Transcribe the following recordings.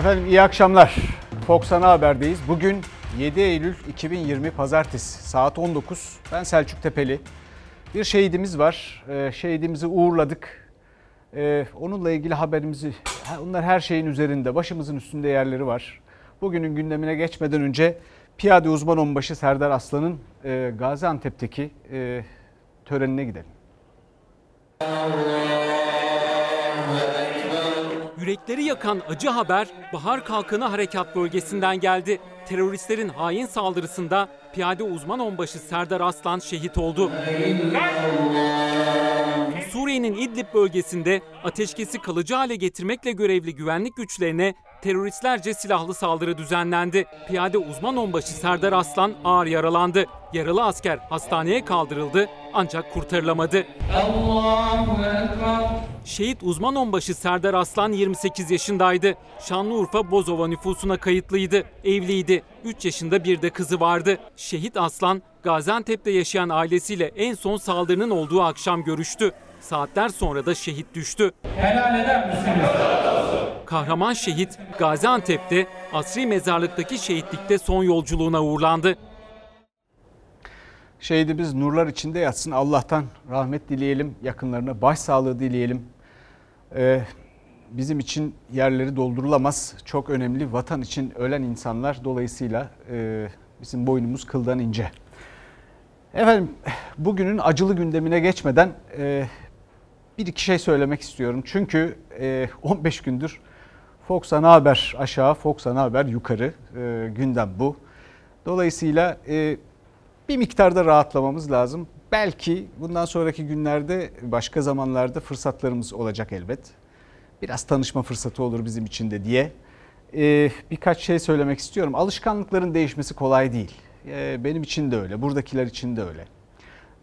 Efendim iyi akşamlar. Fox Ana Haber'deyiz. Bugün 7 Eylül 2020 Pazartesi saat 19. Ben Selçuk Tepeli. Bir şehidimiz var. Ee, şehidimizi uğurladık. Ee, onunla ilgili haberimizi, onlar her şeyin üzerinde, başımızın üstünde yerleri var. Bugünün gündemine geçmeden önce Piyade Uzman Onbaşı Serdar Aslan'ın e, Gaziantep'teki e, törenine gidelim. Yürekleri yakan acı haber Bahar Kalkanı Harekat Bölgesi'nden geldi. Teröristlerin hain saldırısında piyade uzman onbaşı Serdar Aslan şehit oldu. Suriye'nin İdlib bölgesinde ateşkesi kalıcı hale getirmekle görevli güvenlik güçlerine teröristlerce silahlı saldırı düzenlendi. Piyade uzman onbaşı Serdar Aslan ağır yaralandı. Yaralı asker hastaneye kaldırıldı ancak kurtarılamadı. Şehit uzman onbaşı Serdar Aslan 28 yaşındaydı. Şanlıurfa Bozova nüfusuna kayıtlıydı. Evliydi. 3 yaşında bir de kızı vardı. Şehit Aslan Gaziantep'te yaşayan ailesiyle en son saldırının olduğu akşam görüştü. Saatler sonra da şehit düştü. Helal eder misiniz? Kahraman şehit Gaziantep'te asri mezarlıktaki şehitlikte son yolculuğuna uğurlandı. Şehidimiz nurlar içinde yatsın. Allah'tan rahmet dileyelim, yakınlarına başsağlığı dileyelim. Ee, bizim için yerleri doldurulamaz. Çok önemli vatan için ölen insanlar dolayısıyla e, bizim boynumuz kıldan ince. Efendim bugünün acılı gündemine geçmeden e, bir iki şey söylemek istiyorum. Çünkü e, 15 gündür Fox Ana Haber aşağı, Fox Ana Haber yukarı e, gündem bu. Dolayısıyla e, bir miktarda rahatlamamız lazım. Belki bundan sonraki günlerde başka zamanlarda fırsatlarımız olacak elbet. Biraz tanışma fırsatı olur bizim için de diye. Birkaç şey söylemek istiyorum. Alışkanlıkların değişmesi kolay değil. Benim için de öyle, buradakiler için de öyle.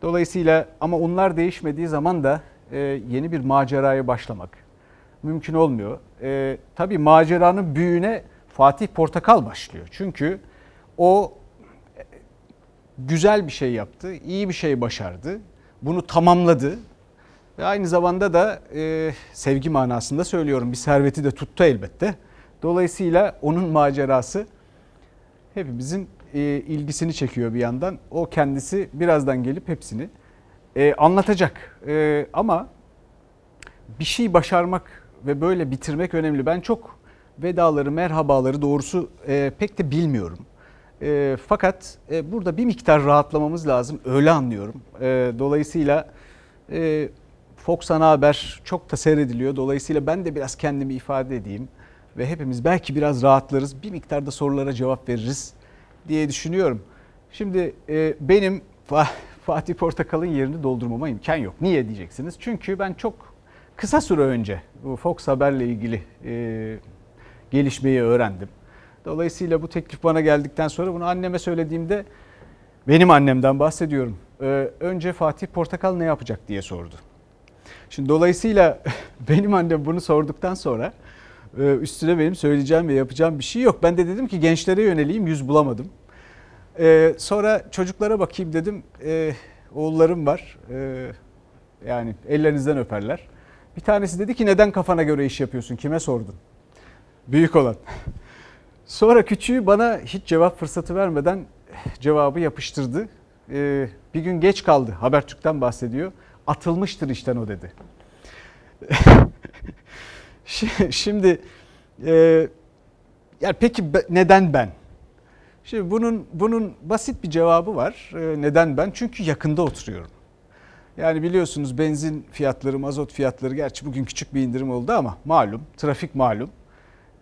Dolayısıyla ama onlar değişmediği zaman da e, yeni bir maceraya başlamak mümkün olmuyor. E, tabii maceranın büyüğüne Fatih Portakal başlıyor. Çünkü o güzel bir şey yaptı, iyi bir şey başardı. Bunu tamamladı. Ve aynı zamanda da e, sevgi manasında söylüyorum bir serveti de tuttu elbette. Dolayısıyla onun macerası hepimizin e, ilgisini çekiyor bir yandan. O kendisi birazdan gelip hepsini e, anlatacak. E, ama bir şey başarmak ve böyle bitirmek önemli. Ben çok vedaları, merhabaları doğrusu e, pek de bilmiyorum. E, fakat e, burada bir miktar rahatlamamız lazım. Öyle anlıyorum. E, dolayısıyla e, Fox Ana Haber çok da seyrediliyor. Dolayısıyla ben de biraz kendimi ifade edeyim. Ve hepimiz belki biraz rahatlarız. Bir miktarda sorulara cevap veririz diye düşünüyorum. Şimdi e, benim Fatih Portakal'ın yerini doldurmama imkan yok. Niye diyeceksiniz? Çünkü ben çok kısa süre önce Fox Haber'le ilgili e, gelişmeyi öğrendim. Dolayısıyla bu teklif bana geldikten sonra bunu anneme söylediğimde benim annemden bahsediyorum. Ee, önce Fatih Portakal ne yapacak diye sordu. Şimdi dolayısıyla benim annem bunu sorduktan sonra e, üstüne benim söyleyeceğim ve yapacağım bir şey yok. Ben de dedim ki gençlere yöneleyim yüz bulamadım. Ee, sonra çocuklara bakayım dedim. Ee, oğullarım var. Ee, yani ellerinizden öperler. Bir tanesi dedi ki neden kafana göre iş yapıyorsun? Kime sordun? Büyük olan. Sonra küçüğü bana hiç cevap fırsatı vermeden cevabı yapıştırdı. Ee, bir gün geç kaldı. Habertürk'ten bahsediyor. Atılmıştır işten o dedi. Şimdi e, yani peki neden ben? Şimdi bunun bunun basit bir cevabı var. E, neden ben? Çünkü yakında oturuyorum. Yani biliyorsunuz benzin fiyatları, mazot fiyatları gerçi bugün küçük bir indirim oldu ama malum, trafik malum.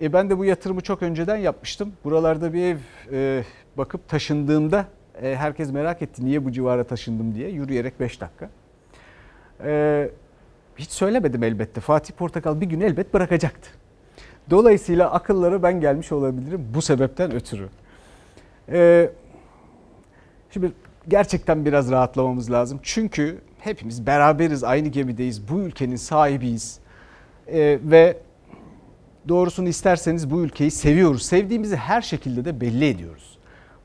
E ben de bu yatırımı çok önceden yapmıştım. Buralarda bir ev e, bakıp taşındığımda e, herkes merak etti niye bu civara taşındım diye yürüyerek 5 dakika. E, hiç söylemedim elbette. Fatih Portakal bir gün elbet bırakacaktı. Dolayısıyla akıllara ben gelmiş olabilirim bu sebepten ötürü. E, şimdi gerçekten biraz rahatlamamız lazım. Çünkü hepimiz beraberiz, aynı gemideyiz. Bu ülkenin sahibiyiz. E, ve doğrusunu isterseniz bu ülkeyi seviyoruz. Sevdiğimizi her şekilde de belli ediyoruz.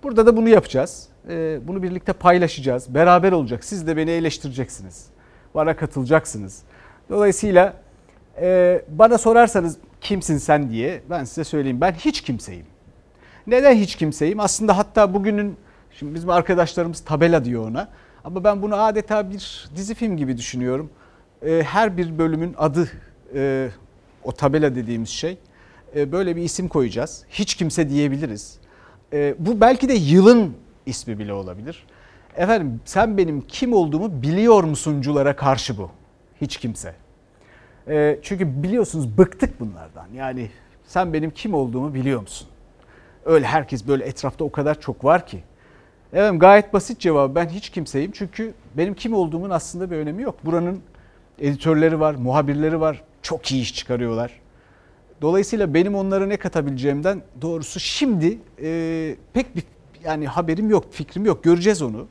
Burada da bunu yapacağız. Ee, bunu birlikte paylaşacağız. Beraber olacak. Siz de beni eleştireceksiniz. Bana katılacaksınız. Dolayısıyla Ee, bana sorarsanız kimsin sen diye ben size söyleyeyim. Ben hiç kimseyim. Neden hiç kimseyim? Aslında hatta bugünün şimdi bizim arkadaşlarımız tabela diyor ona. Ama ben bunu adeta bir dizi film gibi düşünüyorum. Ee, her bir bölümün adı e, o tabela dediğimiz şey. E, böyle bir isim koyacağız. Hiç kimse diyebiliriz. E, bu belki de yılın ismi bile olabilir. Efendim sen benim kim olduğumu biliyor musunculara karşı bu. Hiç kimse. Çünkü biliyorsunuz bıktık bunlardan. Yani sen benim kim olduğumu biliyor musun? Öyle herkes böyle etrafta o kadar çok var ki. Evet gayet basit cevabı ben hiç kimseyim. Çünkü benim kim olduğumun aslında bir önemi yok. Buranın editörleri var, muhabirleri var. Çok iyi iş çıkarıyorlar. Dolayısıyla benim onlara ne katabileceğimden doğrusu şimdi e, pek bir yani haberim yok, fikrim yok. Göreceğiz onu.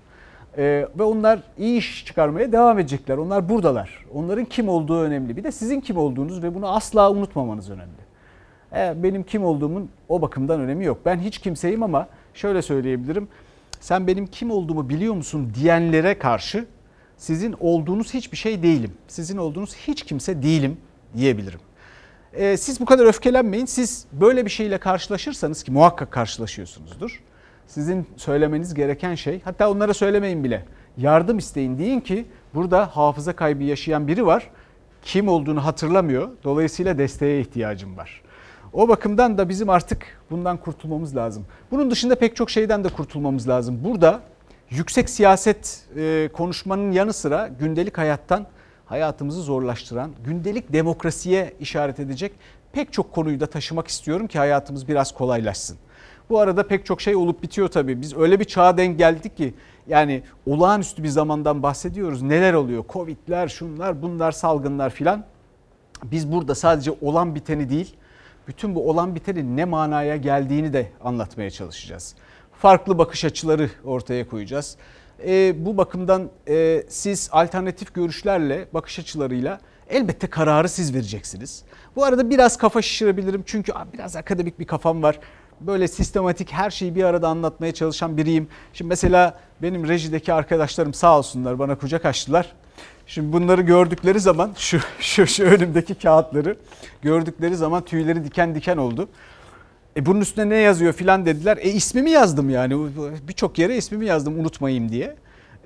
E, ve onlar iyi iş çıkarmaya devam edecekler. Onlar buradalar. Onların kim olduğu önemli. Bir de sizin kim olduğunuz ve bunu asla unutmamanız önemli. E, benim kim olduğumun o bakımdan önemi yok. Ben hiç kimseyim ama şöyle söyleyebilirim. Sen benim kim olduğumu biliyor musun diyenlere karşı sizin olduğunuz hiçbir şey değilim. Sizin olduğunuz hiç kimse değilim diyebilirim. Ee, siz bu kadar öfkelenmeyin. Siz böyle bir şeyle karşılaşırsanız ki muhakkak karşılaşıyorsunuzdur. Sizin söylemeniz gereken şey hatta onlara söylemeyin bile. Yardım isteyin deyin ki burada hafıza kaybı yaşayan biri var. Kim olduğunu hatırlamıyor. Dolayısıyla desteğe ihtiyacım var. O bakımdan da bizim artık bundan kurtulmamız lazım. Bunun dışında pek çok şeyden de kurtulmamız lazım. Burada yüksek siyaset e, konuşmanın yanı sıra gündelik hayattan hayatımızı zorlaştıran, gündelik demokrasiye işaret edecek pek çok konuyu da taşımak istiyorum ki hayatımız biraz kolaylaşsın. Bu arada pek çok şey olup bitiyor tabii. Biz öyle bir çağa denk geldik ki yani olağanüstü bir zamandan bahsediyoruz. Neler oluyor? Covid'ler, şunlar, bunlar, salgınlar filan. Biz burada sadece olan biteni değil, bütün bu olan bitenin ne manaya geldiğini de anlatmaya çalışacağız. Farklı bakış açıları ortaya koyacağız. E, bu bakımdan e, siz alternatif görüşlerle, bakış açılarıyla elbette kararı siz vereceksiniz. Bu arada biraz kafa şişirebilirim çünkü biraz akademik bir kafam var. Böyle sistematik her şeyi bir arada anlatmaya çalışan biriyim. Şimdi mesela benim rejideki arkadaşlarım sağ olsunlar bana kucak açtılar. Şimdi bunları gördükleri zaman şu, şu, şu önümdeki kağıtları gördükleri zaman tüyleri diken diken oldu. E bunun üstüne ne yazıyor filan dediler. E ismimi yazdım yani birçok yere ismimi yazdım unutmayayım diye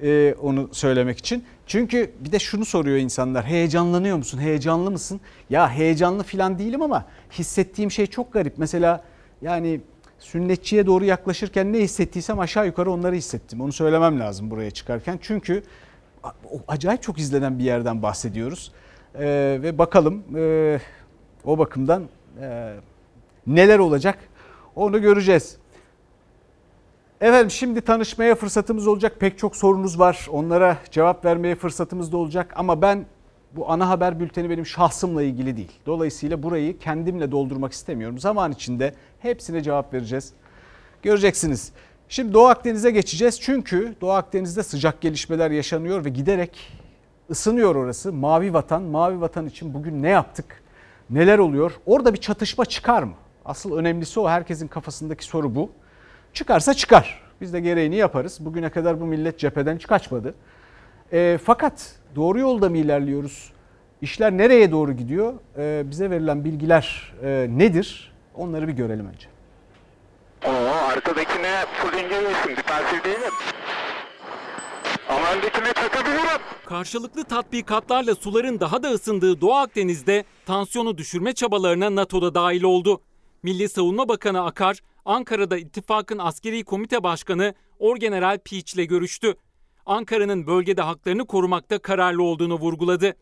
e, onu söylemek için. Çünkü bir de şunu soruyor insanlar heyecanlanıyor musun heyecanlı mısın? Ya heyecanlı filan değilim ama hissettiğim şey çok garip. Mesela yani sünnetçiye doğru yaklaşırken ne hissettiysem aşağı yukarı onları hissettim. Onu söylemem lazım buraya çıkarken. Çünkü acayip çok izlenen bir yerden bahsediyoruz. E, ve bakalım e, o bakımdan e, neler olacak onu göreceğiz. Efendim şimdi tanışmaya fırsatımız olacak. Pek çok sorunuz var. Onlara cevap vermeye fırsatımız da olacak. Ama ben bu ana haber bülteni benim şahsımla ilgili değil. Dolayısıyla burayı kendimle doldurmak istemiyorum. Zaman içinde hepsine cevap vereceğiz. Göreceksiniz. Şimdi Doğu Akdeniz'e geçeceğiz. Çünkü Doğu Akdeniz'de sıcak gelişmeler yaşanıyor ve giderek ısınıyor orası. Mavi vatan, mavi vatan için bugün ne yaptık? Neler oluyor? Orada bir çatışma çıkar mı? Asıl önemlisi o. Herkesin kafasındaki soru bu. Çıkarsa çıkar. Biz de gereğini yaparız. Bugüne kadar bu millet cepheden hiç kaçmadı. E, fakat doğru yolda mı ilerliyoruz? İşler nereye doğru gidiyor? E, bize verilen bilgiler e, nedir? Onları bir görelim önce. Oo, arkadakine full inceliyorsun. Defansif değilim. Ama öndekine çakabilirim. Karşılıklı tatbikatlarla suların daha da ısındığı Doğu Akdeniz'de tansiyonu düşürme çabalarına NATO'da dahil oldu. Milli Savunma Bakanı Akar, Ankara'da ittifakın askeri komite başkanı Orgeneral Piç ile görüştü. Ankara'nın bölgede haklarını korumakta kararlı olduğunu vurguladı.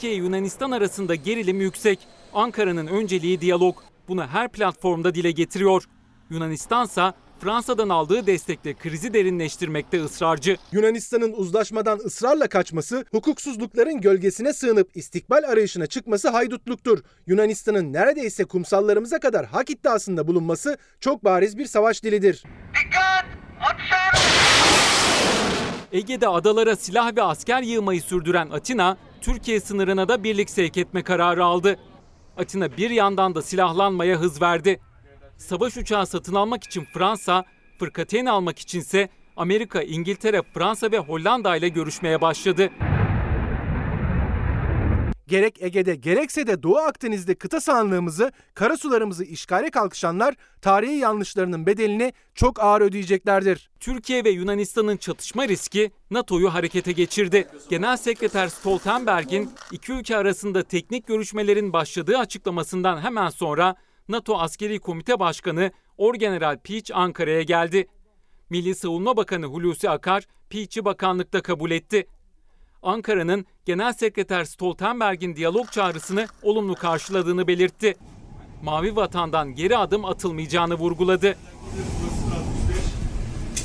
Türkiye Yunanistan arasında gerilim yüksek. Ankara'nın önceliği diyalog. Bunu her platformda dile getiriyor. Yunanistansa Fransa'dan aldığı destekle krizi derinleştirmekte ısrarcı. Yunanistan'ın uzlaşmadan ısrarla kaçması, hukuksuzlukların gölgesine sığınıp istikbal arayışına çıkması haydutluktur. Yunanistan'ın neredeyse kumsallarımıza kadar hak iddiasında bulunması çok bariz bir savaş dilidir. Dikkat! Atışlar! Ege'de adalara silah ve asker yığmayı sürdüren Atina, Türkiye sınırına da birlik sevk etme kararı aldı. Atina bir yandan da silahlanmaya hız verdi. Savaş uçağı satın almak için Fransa, fırkateyn almak içinse Amerika, İngiltere, Fransa ve Hollanda ile görüşmeye başladı. Gerek Ege'de gerekse de Doğu Akdeniz'de kıta sahanlığımızı, karasularımızı işgale kalkışanlar tarihi yanlışlarının bedelini çok ağır ödeyeceklerdir. Türkiye ve Yunanistan'ın çatışma riski NATO'yu harekete geçirdi. Genel Sekreter Stoltenberg'in iki ülke arasında teknik görüşmelerin başladığı açıklamasından hemen sonra NATO Askeri Komite Başkanı Orgeneral Peach Ankara'ya geldi. Milli Savunma Bakanı Hulusi Akar, Peach'i bakanlıkta kabul etti. Ankara'nın Genel Sekreter Stoltenberg'in diyalog çağrısını olumlu karşıladığını belirtti. Mavi Vatan'dan geri adım atılmayacağını vurguladı.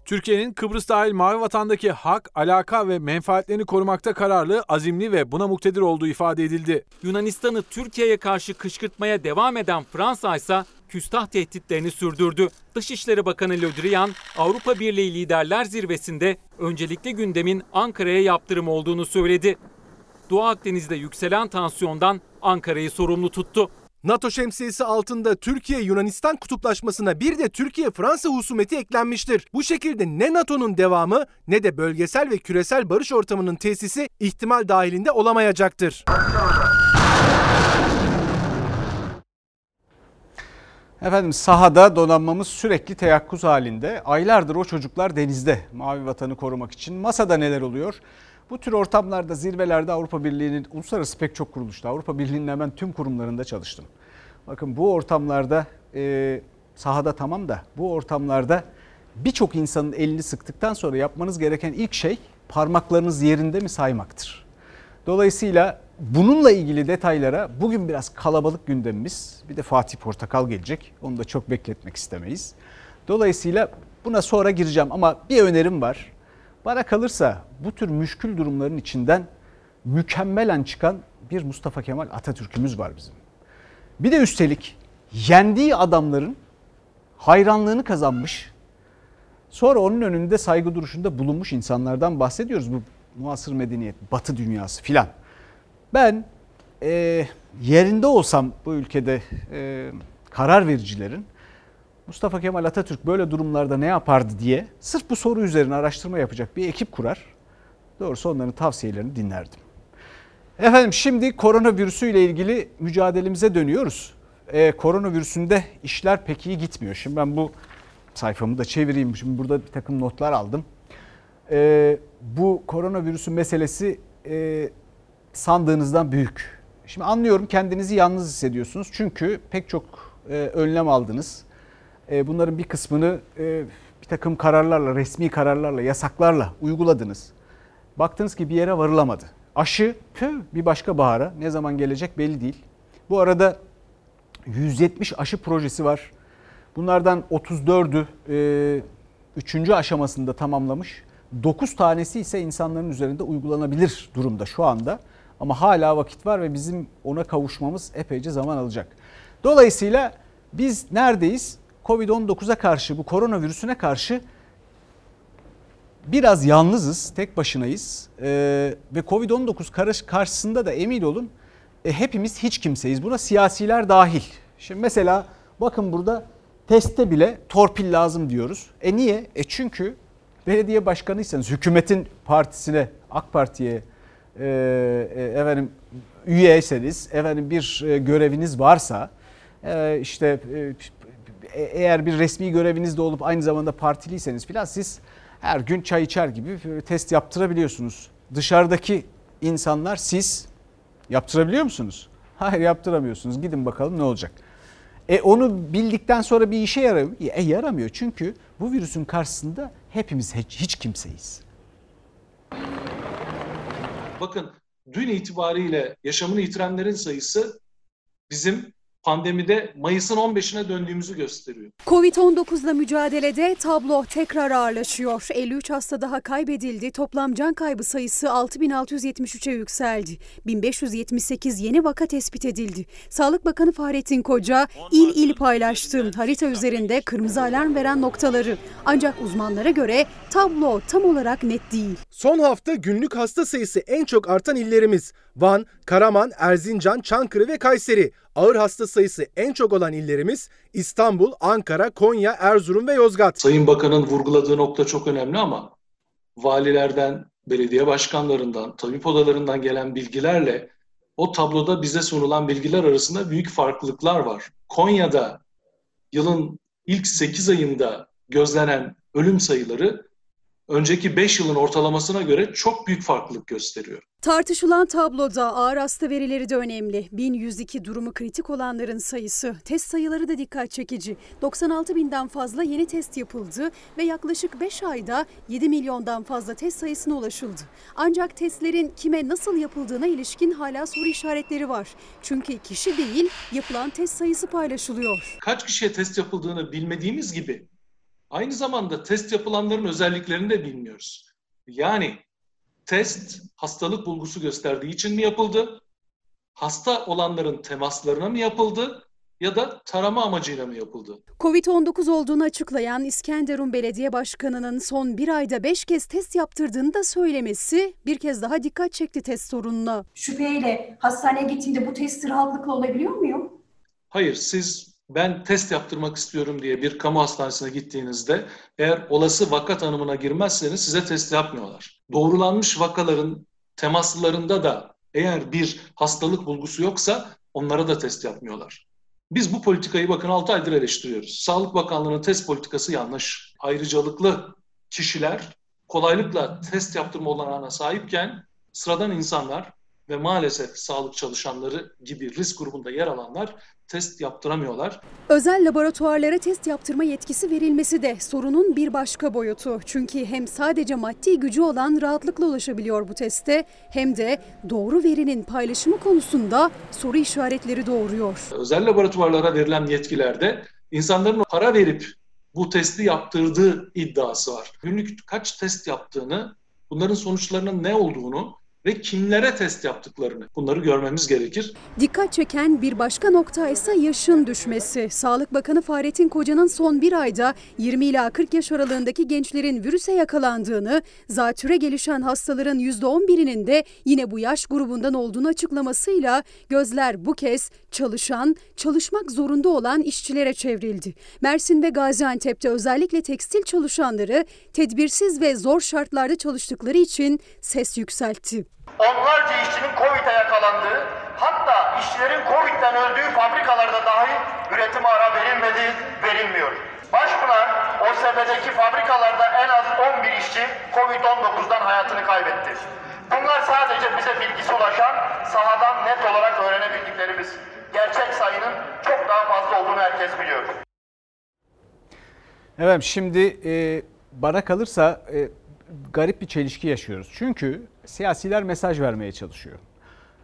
Türkiye'nin Kıbrıs dahil Mavi Vatan'daki hak, alaka ve menfaatlerini korumakta kararlı, azimli ve buna muktedir olduğu ifade edildi. Yunanistan'ı Türkiye'ye karşı kışkırtmaya devam eden Fransa ise küstah tehditlerini sürdürdü. Dışişleri Bakanı Le Drian, Avrupa Birliği Liderler Zirvesi'nde öncelikli gündemin Ankara'ya yaptırım olduğunu söyledi. Doğu Akdeniz'de yükselen tansiyondan Ankara'yı sorumlu tuttu. NATO şemsiyesi altında Türkiye-Yunanistan kutuplaşmasına bir de Türkiye-Fransa husumeti eklenmiştir. Bu şekilde ne NATO'nun devamı ne de bölgesel ve küresel barış ortamının tesisi ihtimal dahilinde olamayacaktır. Efendim sahada donanmamız sürekli teyakkuz halinde. Aylardır o çocuklar denizde mavi vatanı korumak için. Masada neler oluyor? Bu tür ortamlarda zirvelerde Avrupa Birliği'nin uluslararası pek çok kuruluşta Avrupa Birliği'nin hemen tüm kurumlarında çalıştım. Bakın bu ortamlarda e, sahada tamam da bu ortamlarda birçok insanın elini sıktıktan sonra yapmanız gereken ilk şey parmaklarınız yerinde mi saymaktır. Dolayısıyla bununla ilgili detaylara bugün biraz kalabalık gündemimiz. Bir de Fatih Portakal gelecek. Onu da çok bekletmek istemeyiz. Dolayısıyla buna sonra gireceğim ama bir önerim var. Bana kalırsa bu tür müşkül durumların içinden mükemmelen çıkan bir Mustafa Kemal Atatürk'ümüz var bizim. Bir de üstelik yendiği adamların hayranlığını kazanmış. Sonra onun önünde saygı duruşunda bulunmuş insanlardan bahsediyoruz. Bu muasır medeniyet, batı dünyası filan. Ben e, yerinde olsam bu ülkede e, karar vericilerin Mustafa Kemal Atatürk böyle durumlarda ne yapardı diye sırf bu soru üzerine araştırma yapacak bir ekip kurar. Doğrusu onların tavsiyelerini dinlerdim. Efendim şimdi koronavirüsü ile ilgili mücadelemize dönüyoruz. Ee, koronavirüsünde işler pek iyi gitmiyor. Şimdi ben bu sayfamı da çevireyim. Şimdi burada bir takım notlar aldım. Ee, bu koronavirüsü meselesi e, sandığınızdan büyük. Şimdi anlıyorum kendinizi yalnız hissediyorsunuz. Çünkü pek çok e, önlem aldınız. E, bunların bir kısmını e, bir takım kararlarla, resmi kararlarla, yasaklarla uyguladınız. Baktınız ki bir yere varılamadı. Aşı püh, bir başka bahara ne zaman gelecek belli değil. Bu arada 170 aşı projesi var. Bunlardan 34'ü 3. E, aşamasında tamamlamış. 9 tanesi ise insanların üzerinde uygulanabilir durumda şu anda. Ama hala vakit var ve bizim ona kavuşmamız epeyce zaman alacak. Dolayısıyla biz neredeyiz? Covid-19'a karşı, bu koronavirüsüne karşı biraz yalnızız, tek başınayız. Ee, ve Covid-19 karşısında da emin olun e, hepimiz hiç kimseyiz. Buna siyasiler dahil. Şimdi mesela bakın burada testte bile torpil lazım diyoruz. E niye? E çünkü belediye başkanıysanız hükümetin partisine, AK Parti'ye e, e, efendim üyeyseniz, efendim bir e, göreviniz varsa e, işte e, e, eğer bir resmi görevinizde olup aynı zamanda partiliyseniz filan siz her gün çay içer gibi test yaptırabiliyorsunuz. Dışarıdaki insanlar siz yaptırabiliyor musunuz? Hayır yaptıramıyorsunuz. Gidin bakalım ne olacak. E onu bildikten sonra bir işe yaramıyor. E yaramıyor çünkü bu virüsün karşısında hepimiz hiç, hiç kimseyiz. Bakın dün itibariyle yaşamını yitirenlerin sayısı bizim pandemide Mayıs'ın 15'ine döndüğümüzü gösteriyor. Covid-19'la mücadelede tablo tekrar ağırlaşıyor. 53 hasta daha kaybedildi. Toplam can kaybı sayısı 6673'e yükseldi. 1578 yeni vaka tespit edildi. Sağlık Bakanı Fahrettin Koca il il paylaştı harita üzerinde kırmızı alarm veren noktaları. Ancak uzmanlara göre tablo tam olarak net değil. Son hafta günlük hasta sayısı en çok artan illerimiz. Van, Karaman, Erzincan, Çankırı ve Kayseri. Ağır hasta sayısı en çok olan illerimiz İstanbul, Ankara, Konya, Erzurum ve Yozgat. Sayın Bakan'ın vurguladığı nokta çok önemli ama valilerden, belediye başkanlarından, tabip odalarından gelen bilgilerle o tabloda bize sunulan bilgiler arasında büyük farklılıklar var. Konya'da yılın ilk 8 ayında gözlenen ölüm sayıları önceki 5 yılın ortalamasına göre çok büyük farklılık gösteriyor. Tartışılan tabloda ağır hasta verileri de önemli. 1102 durumu kritik olanların sayısı. Test sayıları da dikkat çekici. 96 binden fazla yeni test yapıldı ve yaklaşık 5 ayda 7 milyondan fazla test sayısına ulaşıldı. Ancak testlerin kime nasıl yapıldığına ilişkin hala soru işaretleri var. Çünkü kişi değil yapılan test sayısı paylaşılıyor. Kaç kişiye test yapıldığını bilmediğimiz gibi aynı zamanda test yapılanların özelliklerini de bilmiyoruz. Yani test hastalık bulgusu gösterdiği için mi yapıldı? Hasta olanların temaslarına mı yapıldı? Ya da tarama amacıyla mı yapıldı? Covid-19 olduğunu açıklayan İskenderun Belediye Başkanı'nın son bir ayda 5 kez test yaptırdığını da söylemesi bir kez daha dikkat çekti test sorununa. Şüpheyle hastaneye gittiğimde bu testi rahatlıkla olabiliyor muyum? Hayır, siz ben test yaptırmak istiyorum diye bir kamu hastanesine gittiğinizde eğer olası vaka tanımına girmezseniz size test yapmıyorlar. Doğrulanmış vakaların temaslarında da eğer bir hastalık bulgusu yoksa onlara da test yapmıyorlar. Biz bu politikayı bakın 6 aydır eleştiriyoruz. Sağlık Bakanlığı'nın test politikası yanlış. Ayrıcalıklı kişiler kolaylıkla test yaptırma olanağına sahipken sıradan insanlar ve maalesef sağlık çalışanları gibi risk grubunda yer alanlar test yaptıramıyorlar. Özel laboratuvarlara test yaptırma yetkisi verilmesi de sorunun bir başka boyutu. Çünkü hem sadece maddi gücü olan rahatlıkla ulaşabiliyor bu teste hem de doğru verinin paylaşımı konusunda soru işaretleri doğuruyor. Özel laboratuvarlara verilen yetkilerde insanların para verip bu testi yaptırdığı iddiası var. Günlük kaç test yaptığını, bunların sonuçlarının ne olduğunu ve kimlere test yaptıklarını bunları görmemiz gerekir. Dikkat çeken bir başka nokta ise yaşın düşmesi. Sağlık Bakanı Fahrettin Koca'nın son bir ayda 20 ila 40 yaş aralığındaki gençlerin virüse yakalandığını, zatüre gelişen hastaların %11'inin de yine bu yaş grubundan olduğunu açıklamasıyla gözler bu kez çalışan, çalışmak zorunda olan işçilere çevrildi. Mersin ve Gaziantep'te özellikle tekstil çalışanları tedbirsiz ve zor şartlarda çalıştıkları için ses yükseltti. Onlarca işçinin Covid'e yakalandığı, hatta işçilerin Covid'den öldüğü fabrikalarda dahi üretime ara verilmedi, verilmiyor. Başpınar, OSB'deki fabrikalarda en az 11 işçi Covid-19'dan hayatını kaybetti. Bunlar sadece bize bilgisi ulaşan, sahadan net olarak öğrenebildiklerimiz. Gerçek sayının çok daha fazla olduğunu herkes biliyor. Evet şimdi e, bana kalırsa e, garip bir çelişki yaşıyoruz. Çünkü siyasiler mesaj vermeye çalışıyor.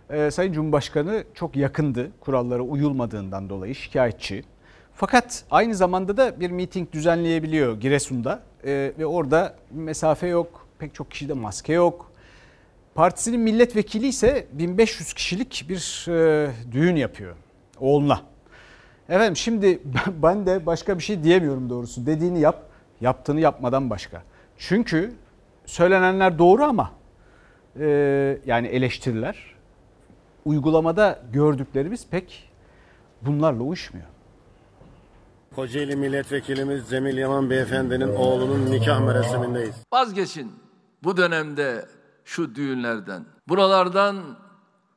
Ee, Sayın Cumhurbaşkanı çok yakındı kurallara uyulmadığından dolayı şikayetçi. Fakat aynı zamanda da bir miting düzenleyebiliyor Giresun'da ee, ve orada mesafe yok, pek çok kişide maske yok. Partisinin milletvekili ise 1500 kişilik bir e, düğün yapıyor oğluna. Efendim şimdi ben de başka bir şey diyemiyorum doğrusu. Dediğini yap, yaptığını yapmadan başka. Çünkü söylenenler doğru ama e, yani eleştiriler uygulamada gördüklerimiz pek bunlarla uyuşmuyor. Kocaeli Milletvekilimiz Cemil Yaman Beyefendinin oğlunun nikah merasimindeyiz. Vazgeçin bu dönemde şu düğünlerden. Buralardan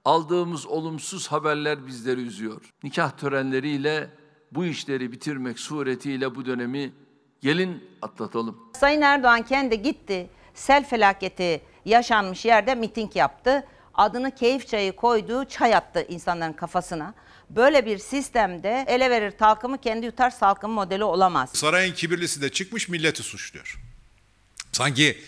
aldığımız olumsuz haberler bizleri üzüyor. Nikah törenleriyle bu işleri bitirmek suretiyle bu dönemi gelin atlatalım. Sayın Erdoğan kendi gitti. Sel felaketi yaşanmış yerde miting yaptı. Adını keyif çayı koyduğu çay attı insanların kafasına. Böyle bir sistemde ele verir talkımı kendi yutar salkım modeli olamaz. Sarayın kibirlisi de çıkmış milleti suçluyor. Sanki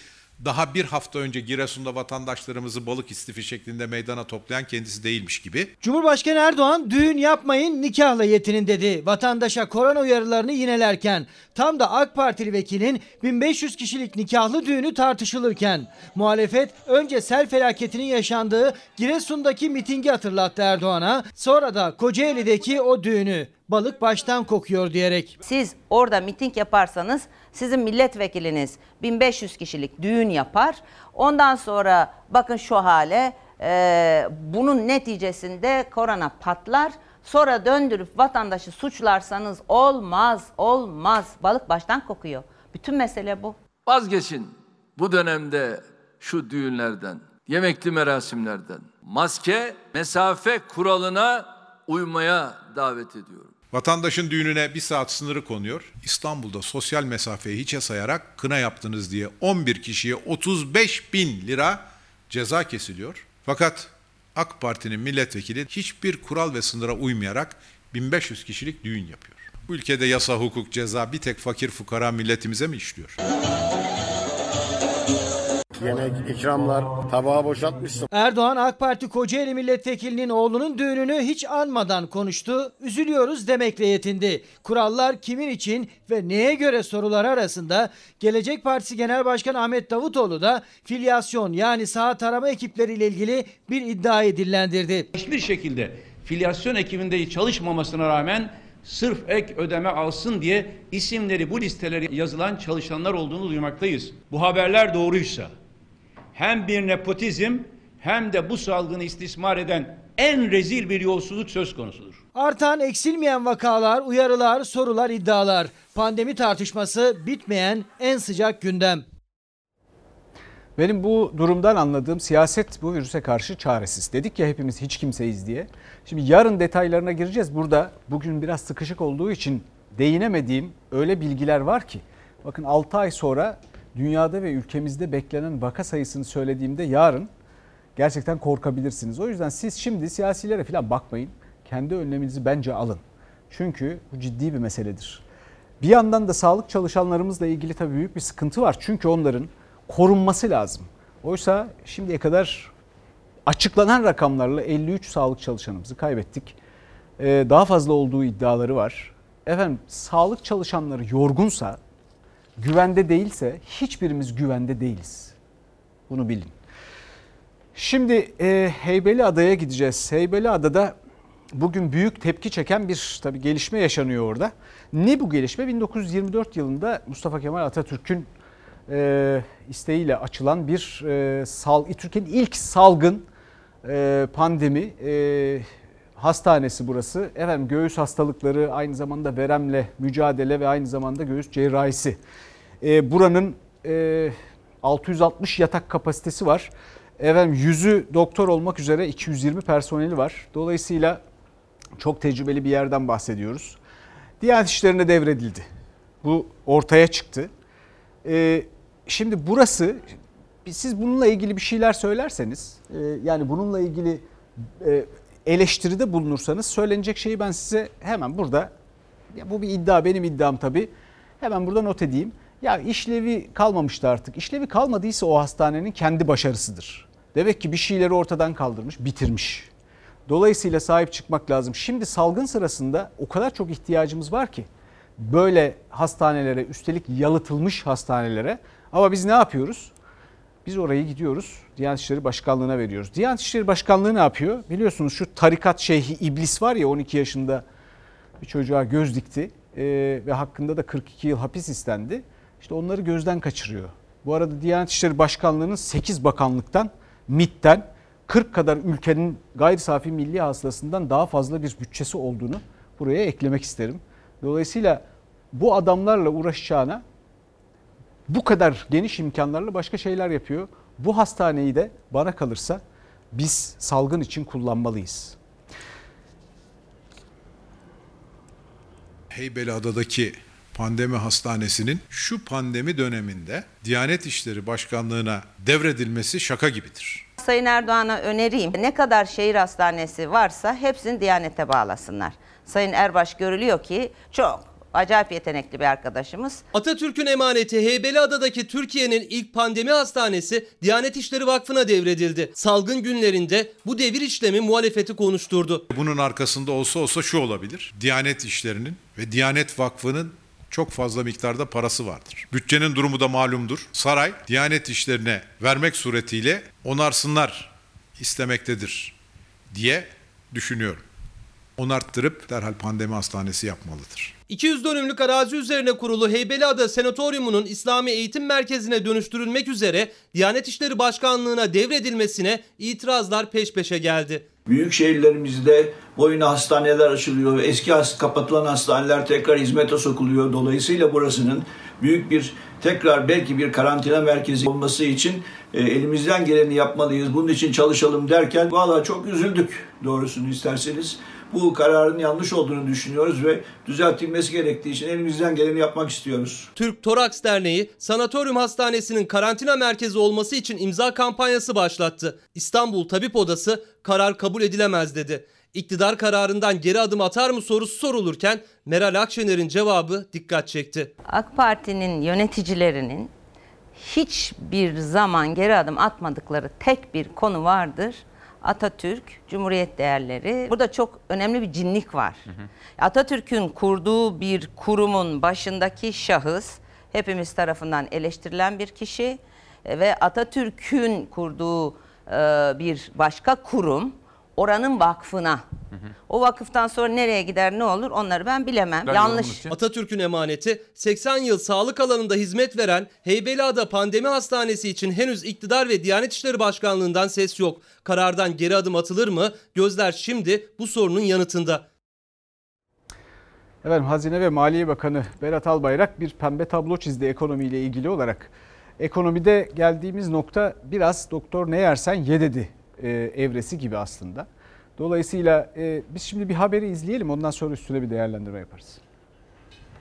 daha bir hafta önce Giresun'da vatandaşlarımızı balık istifi şeklinde meydana toplayan kendisi değilmiş gibi. Cumhurbaşkanı Erdoğan düğün yapmayın nikahla yetinin dedi. Vatandaşa korona uyarılarını yinelerken tam da AK Partili vekilin 1500 kişilik nikahlı düğünü tartışılırken muhalefet önce sel felaketinin yaşandığı Giresun'daki mitingi hatırlattı Erdoğan'a sonra da Kocaeli'deki o düğünü balık baştan kokuyor diyerek. Siz orada miting yaparsanız sizin milletvekiliniz 1500 kişilik düğün yapar. Ondan sonra bakın şu hale e, bunun neticesinde korona patlar. Sonra döndürüp vatandaşı suçlarsanız olmaz, olmaz. Balık baştan kokuyor. Bütün mesele bu. Vazgeçin bu dönemde şu düğünlerden. yemekli merasimlerden, maske, mesafe kuralına uymaya davet ediyorum. Vatandaşın düğününe bir saat sınırı konuyor. İstanbul'da sosyal mesafeyi hiçe sayarak kına yaptınız diye 11 kişiye 35 bin lira ceza kesiliyor. Fakat AK Parti'nin milletvekili hiçbir kural ve sınıra uymayarak 1500 kişilik düğün yapıyor. Bu ülkede yasa, hukuk, ceza bir tek fakir fukara milletimize mi işliyor? Yemek, ikramlar, tabağı boşaltmışsın. Erdoğan AK Parti Kocaeli milletvekilinin oğlunun düğününü hiç anmadan konuştu. Üzülüyoruz demekle yetindi. Kurallar kimin için ve neye göre sorular arasında Gelecek Partisi Genel Başkanı Ahmet Davutoğlu da filyasyon yani saha tarama ekipleriyle ilgili bir iddiayı dillendirdi. Hiçbir şekilde filyasyon ekibinde çalışmamasına rağmen sırf ek ödeme alsın diye isimleri bu listelere yazılan çalışanlar olduğunu duymaktayız. Bu haberler doğruysa hem bir nepotizm hem de bu salgını istismar eden en rezil bir yolsuzluk söz konusudur. Artan eksilmeyen vakalar, uyarılar, sorular, iddialar. Pandemi tartışması bitmeyen en sıcak gündem. Benim bu durumdan anladığım siyaset bu virüse karşı çaresiz. Dedik ya hepimiz hiç kimseyiz diye. Şimdi yarın detaylarına gireceğiz. Burada bugün biraz sıkışık olduğu için değinemediğim öyle bilgiler var ki. Bakın 6 ay sonra dünyada ve ülkemizde beklenen vaka sayısını söylediğimde yarın gerçekten korkabilirsiniz. O yüzden siz şimdi siyasilere falan bakmayın. Kendi önleminizi bence alın. Çünkü bu ciddi bir meseledir. Bir yandan da sağlık çalışanlarımızla ilgili tabii büyük bir sıkıntı var. Çünkü onların korunması lazım. Oysa şimdiye kadar açıklanan rakamlarla 53 sağlık çalışanımızı kaybettik. Ee, daha fazla olduğu iddiaları var. Efendim sağlık çalışanları yorgunsa, güvende değilse hiçbirimiz güvende değiliz. Bunu bilin. Şimdi e, Heybeliada'ya gideceğiz. Heybeliada'da bugün büyük tepki çeken bir tabii gelişme yaşanıyor orada. Ne bu gelişme? 1924 yılında Mustafa Kemal Atatürk'ün e, isteğiyle açılan bir e, sal, Türkiye'nin ilk salgın e, pandemi e, hastanesi burası. Efendim göğüs hastalıkları aynı zamanda veremle mücadele ve aynı zamanda göğüs cerrahisi. E, buranın e, 660 yatak kapasitesi var. Efendim yüzü doktor olmak üzere 220 personeli var. Dolayısıyla çok tecrübeli bir yerden bahsediyoruz. Diyanet işlerine devredildi. Bu ortaya çıktı. Ee, şimdi burası siz bununla ilgili bir şeyler söylerseniz e, yani bununla ilgili e, eleştiride bulunursanız söylenecek şeyi ben size hemen burada ya bu bir iddia benim iddiam tabii hemen burada not edeyim. Ya işlevi kalmamıştı artık. İşlevi kalmadıysa o hastanenin kendi başarısıdır. Demek ki bir şeyleri ortadan kaldırmış, bitirmiş. Dolayısıyla sahip çıkmak lazım. Şimdi salgın sırasında o kadar çok ihtiyacımız var ki böyle hastanelere üstelik yalıtılmış hastanelere ama biz ne yapıyoruz? Biz orayı gidiyoruz Diyanet İşleri Başkanlığı'na veriyoruz. Diyanet İşleri Başkanlığı ne yapıyor? Biliyorsunuz şu tarikat şeyhi iblis var ya 12 yaşında bir çocuğa göz dikti ee, ve hakkında da 42 yıl hapis istendi. İşte onları gözden kaçırıyor. Bu arada Diyanet İşleri Başkanlığı'nın 8 bakanlıktan, MİT'ten 40 kadar ülkenin gayri safi milli hasılasından daha fazla bir bütçesi olduğunu buraya eklemek isterim. Dolayısıyla bu adamlarla uğraşacağına bu kadar geniş imkanlarla başka şeyler yapıyor. Bu hastaneyi de bana kalırsa biz salgın için kullanmalıyız. Heybeliada'daki pandemi hastanesinin şu pandemi döneminde Diyanet İşleri Başkanlığı'na devredilmesi şaka gibidir. Sayın Erdoğan'a öneriyim. Ne kadar şehir hastanesi varsa hepsini Diyanet'e bağlasınlar. Sayın Erbaş görülüyor ki çok acayip yetenekli bir arkadaşımız. Atatürk'ün emaneti Heybeliada'daki Türkiye'nin ilk pandemi hastanesi Diyanet İşleri Vakfı'na devredildi. Salgın günlerinde bu devir işlemi muhalefeti konuşturdu. Bunun arkasında olsa olsa şu olabilir. Diyanet İşleri'nin ve Diyanet Vakfı'nın çok fazla miktarda parası vardır. Bütçenin durumu da malumdur. Saray Diyanet işlerine vermek suretiyle onarsınlar istemektedir diye düşünüyorum. Onarttırıp derhal pandemi hastanesi yapmalıdır. 200 dönümlük arazi üzerine kurulu Heybeliada Senatoryumu'nun İslami Eğitim Merkezi'ne dönüştürülmek üzere Diyanet İşleri Başkanlığı'na devredilmesine itirazlar peş peşe geldi. Büyük şehirlerimizde boyuna hastaneler açılıyor. Eski kapatılan hastaneler tekrar hizmete sokuluyor. Dolayısıyla burasının büyük bir tekrar belki bir karantina merkezi olması için e, elimizden geleni yapmalıyız, bunun için çalışalım derken valla çok üzüldük doğrusunu isterseniz. Bu kararın yanlış olduğunu düşünüyoruz ve düzeltilmesi gerektiği için elimizden geleni yapmak istiyoruz. Türk Toraks Derneği Sanatoryum Hastanesi'nin karantina merkezi olması için imza kampanyası başlattı. İstanbul Tabip Odası karar kabul edilemez dedi. İktidar kararından geri adım atar mı sorusu sorulurken Meral Akşener'in cevabı dikkat çekti. AK Parti'nin yöneticilerinin hiçbir zaman geri adım atmadıkları tek bir konu vardır. Atatürk, Cumhuriyet değerleri. Burada çok önemli bir cinlik var. Atatürk'ün kurduğu bir kurumun başındaki şahıs hepimiz tarafından eleştirilen bir kişi e, ve Atatürk'ün kurduğu e, bir başka kurum oranın vakfına. O vakıftan sonra nereye gider ne olur onları ben bilemem. Yanlış. Atatürk'ün emaneti 80 yıl sağlık alanında hizmet veren Heybeliada Pandemi Hastanesi için henüz iktidar ve Diyanet İşleri Başkanlığı'ndan ses yok. Karardan geri adım atılır mı? Gözler şimdi bu sorunun yanıtında. Efendim Hazine ve Maliye Bakanı Berat Albayrak bir pembe tablo çizdi ekonomiyle ilgili olarak. Ekonomide geldiğimiz nokta biraz doktor ne yersen ye dedi e, evresi gibi aslında. Dolayısıyla e, biz şimdi bir haberi izleyelim ondan sonra üstüne bir değerlendirme yaparız.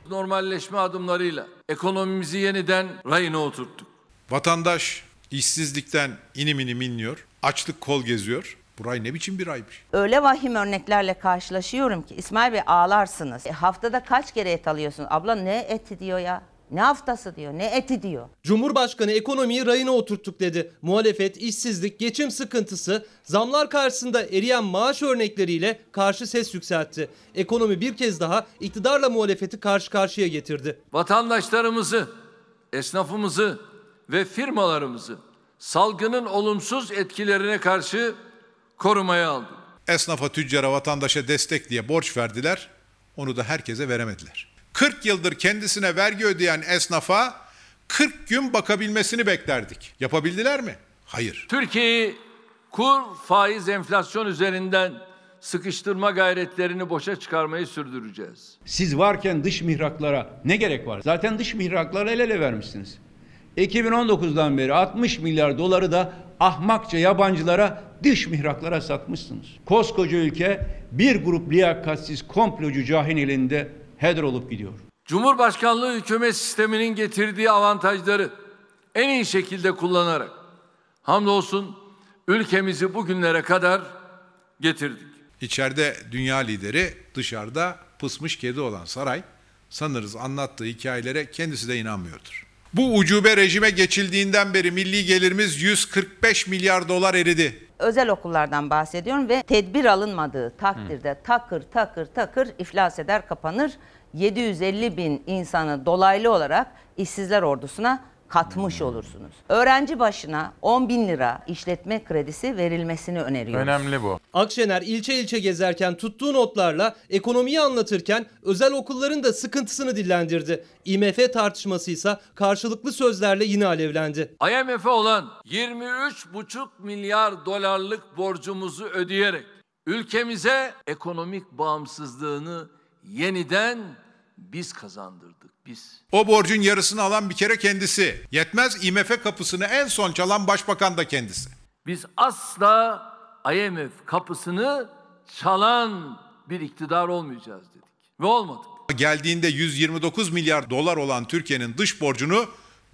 Normalleşme adımlarıyla ekonomimizi yeniden rayına oturttuk. Vatandaş işsizlikten inim inim inliyor, açlık kol geziyor. Bu ay ne biçim bir aymış? Öyle vahim örneklerle karşılaşıyorum ki İsmail Bey ağlarsınız. E, haftada kaç kere et alıyorsun? Abla ne eti diyor ya? Ne haftası diyor, ne eti diyor. Cumhurbaşkanı ekonomiyi rayına oturttuk dedi. Muhalefet, işsizlik, geçim sıkıntısı, zamlar karşısında eriyen maaş örnekleriyle karşı ses yükseltti. Ekonomi bir kez daha iktidarla muhalefeti karşı karşıya getirdi. Vatandaşlarımızı, esnafımızı ve firmalarımızı salgının olumsuz etkilerine karşı korumaya aldık. Esnafa, tüccara, vatandaşa destek diye borç verdiler. Onu da herkese veremediler. 40 yıldır kendisine vergi ödeyen esnafa 40 gün bakabilmesini beklerdik. Yapabildiler mi? Hayır. Türkiye'yi kur, faiz, enflasyon üzerinden sıkıştırma gayretlerini boşa çıkarmayı sürdüreceğiz. Siz varken dış mihraklara ne gerek var? Zaten dış mihraklara el ele vermişsiniz. 2019'dan beri 60 milyar doları da ahmakça yabancılara dış mihraklara satmışsınız. Koskoca ülke bir grup liyakatsiz komplocu cahil elinde heder olup gidiyor. Cumhurbaşkanlığı hükümet sisteminin getirdiği avantajları en iyi şekilde kullanarak hamdolsun ülkemizi bugünlere kadar getirdik. İçeride dünya lideri, dışarıda pısmış kedi olan saray sanırız anlattığı hikayelere kendisi de inanmıyordur. Bu ucube rejime geçildiğinden beri milli gelirimiz 145 milyar dolar eridi. Özel okullardan bahsediyorum ve tedbir alınmadığı takdirde takır takır takır iflas eder kapanır. 750 bin insanı dolaylı olarak işsizler ordusuna katmış olursunuz. Öğrenci başına 10 bin lira işletme kredisi verilmesini öneriyoruz. Önemli bu. Akşener ilçe ilçe gezerken tuttuğu notlarla ekonomiyi anlatırken özel okulların da sıkıntısını dillendirdi. IMF tartışması ise karşılıklı sözlerle yine alevlendi. IMF'e olan 23,5 milyar dolarlık borcumuzu ödeyerek ülkemize ekonomik bağımsızlığını yeniden biz kazandırdık biz. O borcun yarısını alan bir kere kendisi. Yetmez IMF kapısını en son çalan başbakan da kendisi. Biz asla IMF kapısını çalan bir iktidar olmayacağız dedik. Ve olmadık. Geldiğinde 129 milyar dolar olan Türkiye'nin dış borcunu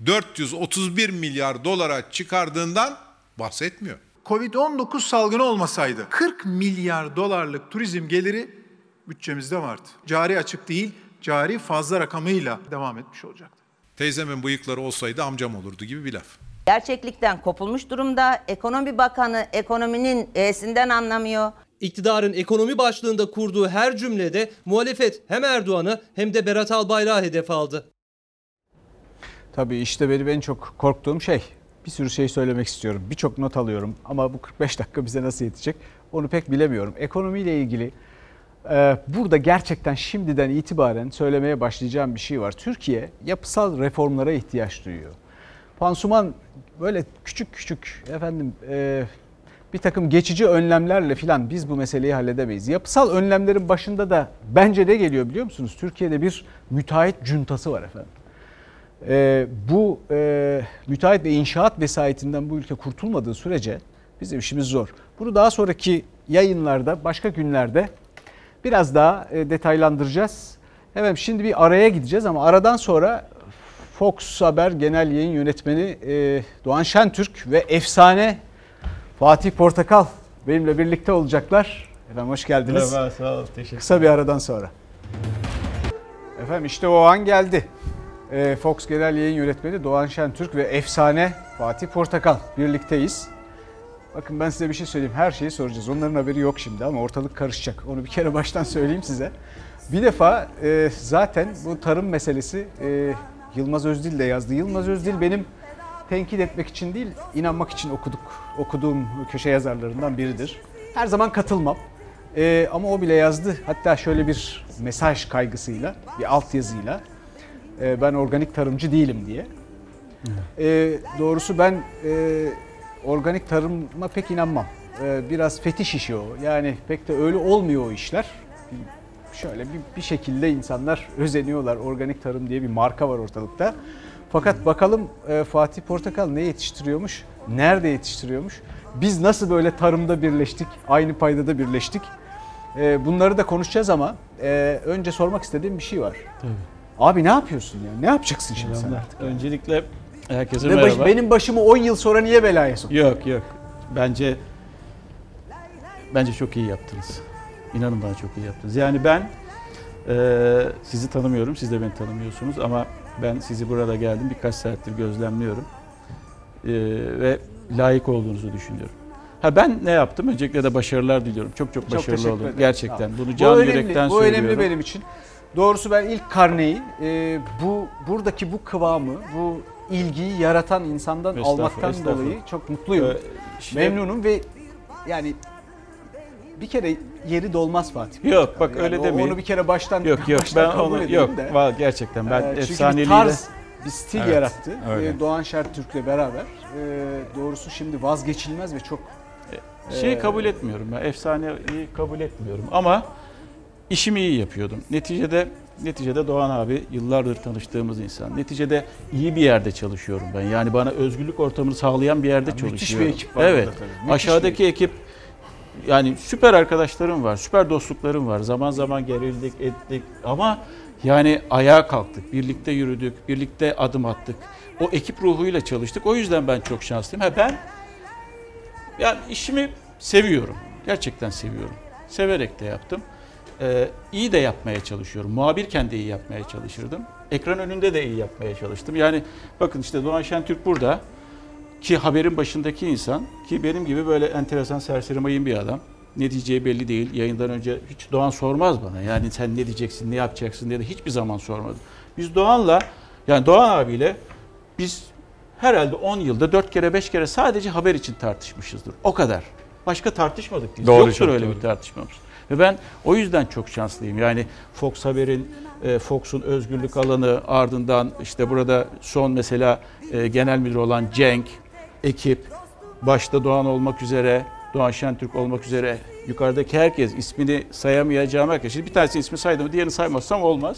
431 milyar dolara çıkardığından bahsetmiyor. Covid-19 salgını olmasaydı 40 milyar dolarlık turizm geliri bütçemizde vardı. Cari açık değil, cari fazla rakamıyla devam etmiş olacaktı. Teyzemin bıyıkları olsaydı amcam olurdu gibi bir laf. Gerçeklikten kopulmuş durumda. Ekonomi Bakanı ekonominin E'sinden anlamıyor. İktidarın ekonomi başlığında kurduğu her cümlede muhalefet hem Erdoğan'ı hem de Berat Albayrak'ı hedef aldı. Tabii işte benim en çok korktuğum şey bir sürü şey söylemek istiyorum. Birçok not alıyorum ama bu 45 dakika bize nasıl yetecek onu pek bilemiyorum. Ekonomiyle ilgili burada gerçekten şimdiden itibaren söylemeye başlayacağım bir şey var. Türkiye yapısal reformlara ihtiyaç duyuyor. Pansuman böyle küçük küçük efendim e, bir takım geçici önlemlerle filan biz bu meseleyi halledemeyiz. Yapısal önlemlerin başında da bence ne geliyor biliyor musunuz? Türkiye'de bir müteahhit cuntası var efendim. e, bu e, müteahhit ve inşaat vesayetinden bu ülke kurtulmadığı sürece bizim işimiz zor. Bunu daha sonraki yayınlarda başka günlerde biraz daha e, detaylandıracağız. Evet şimdi bir araya gideceğiz ama aradan sonra Fox Haber Genel Yayın Yönetmeni e, Doğan Şentürk ve efsane Fatih Portakal benimle birlikte olacaklar. Efendim hoş geldiniz. Merhaba, sağ ol. Teşekkür Kısa bir aradan sonra. Efendim işte o an geldi. E, Fox Genel Yayın Yönetmeni Doğan Şentürk ve efsane Fatih Portakal birlikteyiz. Bakın ben size bir şey söyleyeyim. Her şeyi soracağız. Onların haberi yok şimdi ama ortalık karışacak. Onu bir kere baştan söyleyeyim size. Bir defa e, zaten bu tarım meselesi e, Yılmaz Özdil de yazdı. Yılmaz Özdil benim tenkit etmek için değil, inanmak için okuduk okuduğum köşe yazarlarından biridir. Her zaman katılmam. E, ama o bile yazdı. Hatta şöyle bir mesaj kaygısıyla, bir altyazıyla. E, ben organik tarımcı değilim diye. E, doğrusu ben e, organik tarıma pek inanmam. E, biraz fetiş işi o. Yani pek de öyle olmuyor o işler. Şöyle bir, bir şekilde insanlar özeniyorlar. Organik tarım diye bir marka var ortalıkta. Fakat bakalım e, Fatih Portakal ne yetiştiriyormuş? Nerede yetiştiriyormuş? Biz nasıl böyle tarımda birleştik? Aynı paydada birleştik? E, bunları da konuşacağız ama e, önce sormak istediğim bir şey var. Tabii. Abi ne yapıyorsun ya? Ne yapacaksın şimdi sen artık? Öncelikle herkese Ve baş- merhaba. benim başımı 10 yıl sonra niye belaya soktun? Yok yok. Bence bence çok iyi yaptınız. İnanın bana çok iyi yaptınız. Yani ben e, sizi tanımıyorum, siz de beni tanımıyorsunuz ama ben sizi burada geldim birkaç saattir gözlemliyorum E, ve layık olduğunuzu düşünüyorum. Ha ben ne yaptım? Öncelikle de başarılar diliyorum. Çok çok Çok başarılı teşekkür oldum. Gerçekten. Bunu Bu can önemli, yürekten Bu söylüyorum. önemli benim için. Doğrusu ben ilk karneyi e, bu buradaki bu kıvamı, bu ilgiyi yaratan insandan Estağfurullah, almaktan estağfurullah. dolayı çok mutluyum. Ee, şimdi- Memnunum ve yani bir kere yeri dolmaz Fatih. Yok bak Yani öyle o- demeyin. Onu bir kere baştan Yok yok baştan ben onu yok. de. Var gerçekten ben Ee, çünkü bir tarz, bir stil Evet, yarattı. öyle. Ee, Doğan Şertürk'le beraber. Ee, doğrusu şimdi vazgeçilmez ve çok Şeyi e, kabul etmiyorum ben. Efsaneyi kabul etmiyorum ama işimi iyi yapıyordum. Neticede neticede Doğan abi yıllardır tanıştığımız insan. Neticede iyi bir yerde çalışıyorum ben. Yani bana özgürlük ortamını sağlayan bir yerde Ya müthiş bir çalışıyorum. ekip var Evet. burada tabii. Müthiş Aşağıdaki ekip yani süper arkadaşlarım var, süper dostluklarım var. Zaman zaman gerildik, ettik ama yani ayağa kalktık, birlikte yürüdük, birlikte adım attık. O ekip ruhuyla çalıştık. O yüzden ben çok şanslıyım. Ha ben yani işimi seviyorum. Gerçekten seviyorum. Severek de yaptım. Ee, iyi de yapmaya çalışıyorum. Muhabirken de iyi yapmaya çalışırdım. Ekran önünde de iyi yapmaya çalıştım. Yani bakın işte Doğan Şentürk burada ki haberin başındaki insan ki benim gibi böyle enteresan serseri mayın bir adam. Ne diyeceği belli değil. Yayından önce hiç Doğan sormaz bana. Yani sen ne diyeceksin, ne yapacaksın diye de hiçbir zaman sormadı. Biz Doğan'la yani Doğan abiyle biz herhalde 10 yılda 4 kere 5 kere sadece haber için tartışmışızdır. O kadar. Başka tartışmadık biz. Doğru, Yoktur öyle doğru. bir tartışmamız. Ve ben o yüzden çok şanslıyım. Yani Fox Haber'in, e, Fox'un özgürlük alanı ardından işte burada son mesela e, genel müdür olan Cenk, ekip, başta Doğan olmak üzere, Doğan Şentürk olmak üzere yukarıdaki herkes ismini sayamayacağım herkes. Şimdi bir tanesi ismi saydım, diğerini saymazsam olmaz.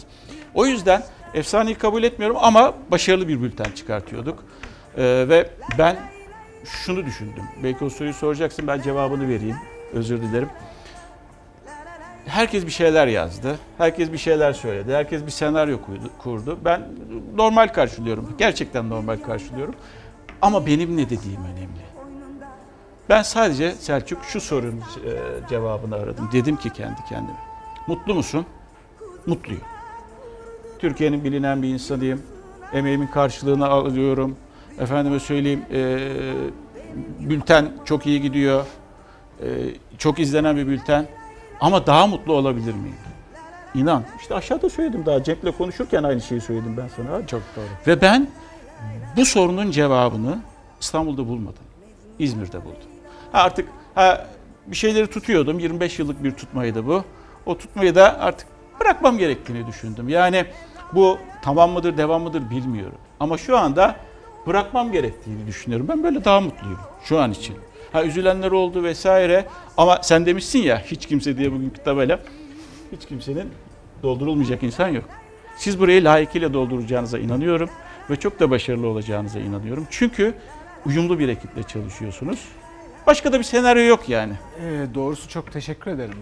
O yüzden efsaneyi kabul etmiyorum ama başarılı bir bülten çıkartıyorduk. E, ve ben şunu düşündüm. Belki o soruyu soracaksın ben cevabını vereyim. Özür dilerim. Herkes bir şeyler yazdı. Herkes bir şeyler söyledi. Herkes bir senaryo kurdu-. Ben normal karşılıyorum. Gerçekten normal karşılıyorum. Ama benim ne dediğim önemli. Ben sadece Selçuk şu sorunun e, cevabını aradım. Dedim ki kendi kendime. Mutlu musun? Mutluyum. Türkiye'nin bilinen bir insanıyım. Emeğimin karşılığını alıyorum. Efendime söyleyeyim, e, bülten çok iyi gidiyor. E, çok izlenen bir bülten. Ama daha mutlu olabilir miyim? İnan. İşte aşağıda söyledim daha. Cenk'le konuşurken aynı şeyi söyledim ben sana. Çok doğru. Ve ben bu sorunun cevabını İstanbul'da bulmadım. İzmir'de buldum. Ha artık ha, bir şeyleri tutuyordum. 25 yıllık bir tutmaydı bu. O tutmayı da artık bırakmam gerektiğini düşündüm. Yani bu tamam mıdır, devam mıdır bilmiyorum. Ama şu anda bırakmam gerektiğini düşünüyorum. Ben böyle daha mutluyum şu an için. Ha üzülenler oldu vesaire ama sen demişsin ya hiç kimse diye bugün tabela hiç kimsenin doldurulmayacak insan yok. Siz burayı layıkıyla dolduracağınıza inanıyorum ve çok da başarılı olacağınıza inanıyorum. Çünkü uyumlu bir ekiple çalışıyorsunuz. Başka da bir senaryo yok yani. Ee, doğrusu çok teşekkür ederim.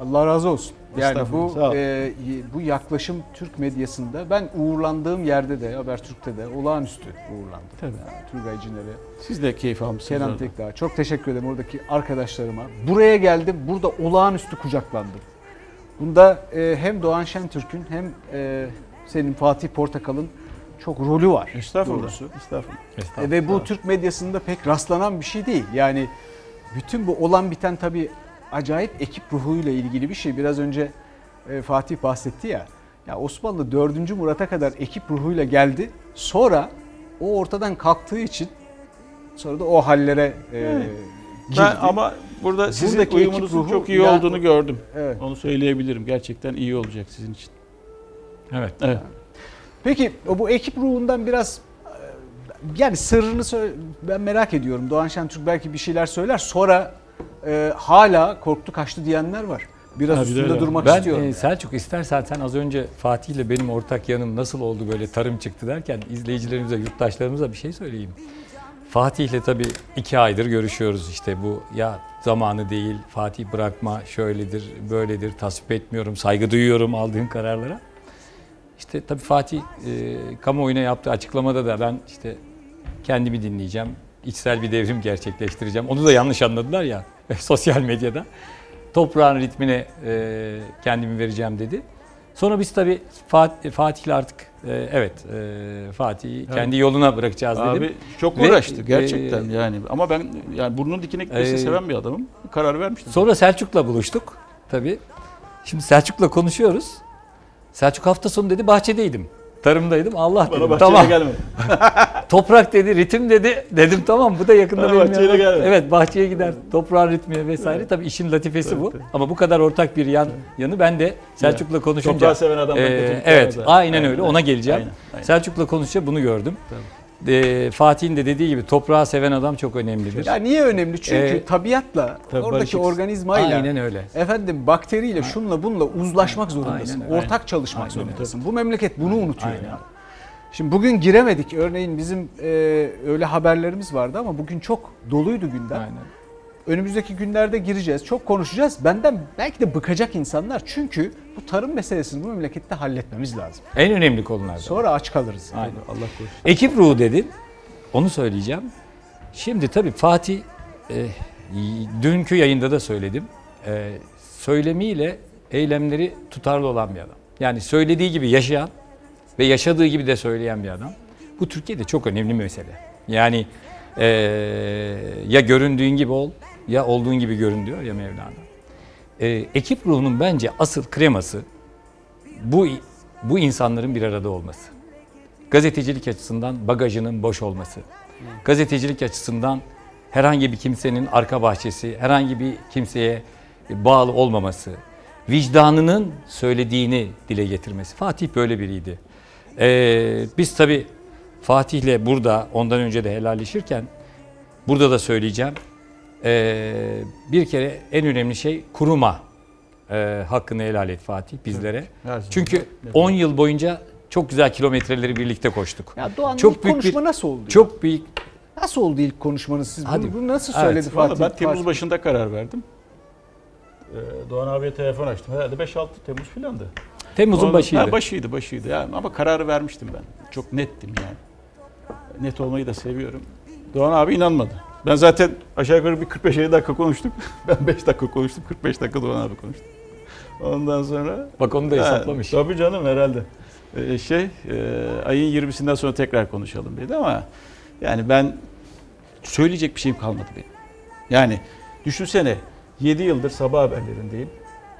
Allah razı olsun. Yani Estağfurullah, bu e, bu yaklaşım Türk medyasında ben uğurlandığım yerde de Habertürk'te de olağanüstü uğurlandım. Tabii. Yani Turgay Ciner'e. Siz de keyif almışsınız. Kenan. Tekdağ. Çok teşekkür ederim oradaki arkadaşlarıma. Buraya geldim. Burada olağanüstü kucaklandım. Bunda e, hem Doğan Şentürk'ün hem e, senin Fatih Portakal'ın çok rolü var. Estağfurullah. Doğrusu. Estağfurullah. E, ve bu Türk medyasında pek rastlanan bir şey değil. Yani bütün bu olan biten tabii acayip ekip ruhuyla ilgili bir şey. Biraz önce e, Fatih bahsetti ya. Ya Osmanlı 4. Murat'a kadar ekip ruhuyla geldi. Sonra o ortadan kalktığı için sonra da o hallere e, Evet. girdi. Ben ama burada sizin Buradaki ekip uyumunuzun ruhu çok iyi ya- olduğunu gördüm. Evet. Onu söyleyebilirim. Gerçekten iyi olacak sizin için. Evet. Evet. Peki bu ekip ruhundan biraz e, yani sırrını ben merak ediyorum. Doğan Şentürk belki bir şeyler söyler. Sonra e, hala korktu kaçtı diyenler var. Biraz Tabii üstünde öyle. durmak ben, istiyorum. yani. Selçuk istersen sen az önce Fatih ile benim ortak yanım nasıl oldu böyle tarım çıktı derken izleyicilerimize, yurttaşlarımıza bir şey söyleyeyim. Fatih ile tabii iki aydır görüşüyoruz işte bu ya zamanı değil Fatih bırakma şöyledir böyledir tasvip etmiyorum saygı duyuyorum aldığın kararlara. İşte tabii Fatih e, kamuoyuna yaptığı açıklamada da ben işte kendimi dinleyeceğim, içsel bir devrim gerçekleştireceğim. Onu da yanlış anladılar ya sosyal medyada. Toprağın ritmine e, kendimi vereceğim dedi. Sonra biz tabii Fatih, Fatih'le artık e, evet e, Fatih'i Evet. kendi yoluna bırakacağız dedim. Abi çok Ve, uğraştı gerçekten e, yani. Ama ben yani burnunun dikine gitmesini Ee, seven bir adamım. Karar vermiştim. Sonra Selçuk'la buluştuk tabii. Şimdi Selçuk'la konuşuyoruz. Selçuk hafta sonu dedi bahçedeydim. Tarımdaydım. Allah Bana dedim. Tamam. gelme. Toprak dedi, ritim dedi. Dedim tamam bu da yakında Bana benim bahçeye yanıma- gelme. Evet bahçeye gider. Toprağın ritmi vesaire. Tabii işin latifesi bu. Ama bu kadar ortak bir yan yanı ben de Selçuk'la konuşunca. Toprağı seven adamdan Ee, kötülük Evet aynen öyle ona geleceğim. aynen, aynen. Selçuk'la konuşunca bunu gördüm. Ee, Fatih'in de dediği gibi toprağı seven adam çok önemlidir. Ya niye önemli? Çünkü Ee, tabiatla, tabii oradaki barışıksın. organizmayla, Aynen öyle. efendim bakteriyle, şunla bununla uzlaşmak zorundasın. Aynen, Ortak aynen. çalışmak Aynen, zorundasın. Bu memleket bunu unutuyor. Aynen. yani. Şimdi bugün giremedik. Örneğin bizim e, öyle haberlerimiz vardı ama bugün çok doluydu gündem. Önümüzdeki günlerde gireceğiz. Çok konuşacağız. Benden belki de bıkacak insanlar. Çünkü bu tarım meselesini bu memlekette halletmemiz lazım. En önemli konulardan. Sonra aç kalırız. Aynen. Allah korusun. Ekip ruhu dedin. Onu söyleyeceğim. Şimdi tabii Fatih e, dünkü yayında da söyledim. E, söylemiyle eylemleri tutarlı olan bir adam. Yani söylediği gibi yaşayan ve yaşadığı gibi de söyleyen bir adam. Bu Türkiye'de çok önemli bir mesele. Yani e, ya göründüğün gibi ol ya olduğun gibi görün diyor ya Mevlana. E, ekip ruhunun bence asıl kreması bu bu insanların bir arada olması. Gazetecilik açısından bagajının boş olması. Gazetecilik açısından herhangi bir kimsenin arka bahçesi, herhangi bir kimseye bağlı olmaması. Vicdanının söylediğini dile getirmesi. Fatih böyle biriydi. Ee, biz tabii Fatih'le burada ondan önce de helalleşirken burada da söyleyeceğim. Ee, bir kere en önemli şey kuruma e, hakkını helal et Fatih bizlere. Zaman. Çünkü Evet. 10 yıl boyunca çok güzel kilometreleri birlikte koştuk. Ya Doğan çok ilk konuşma nasıl oldu? ya? Çok büyük. Nasıl oldu ilk konuşmanız? Siz Hadi. bunu, bunu nasıl Evet, söyledi Vallahi Fatih? ben Temmuz Fatih? başında karar verdim. Ee, Doğan abiye telefon açtım. Herhalde 5-6 Temmuz filandı. Temmuz'un başıydı. Ha, başıydı, başıydı. Yani ama kararı vermiştim ben. Çok nettim yani. Net olmayı da seviyorum. Doğan abi inanmadı. Ben zaten aşağı yukarı bir 45-50 dakika konuştuk. Ben 5 dakika konuştum, 45 dakika Doğan abi konuştu. Ondan sonra... Bak onu da Ha, hesaplamış. tabii canım herhalde. Ee, şey, e, ayın 20'sinden sonra tekrar konuşalım dedi ama yani ben söyleyecek bir şeyim kalmadı benim. Yani düşünsene 7 yıldır sabah haberlerindeyim.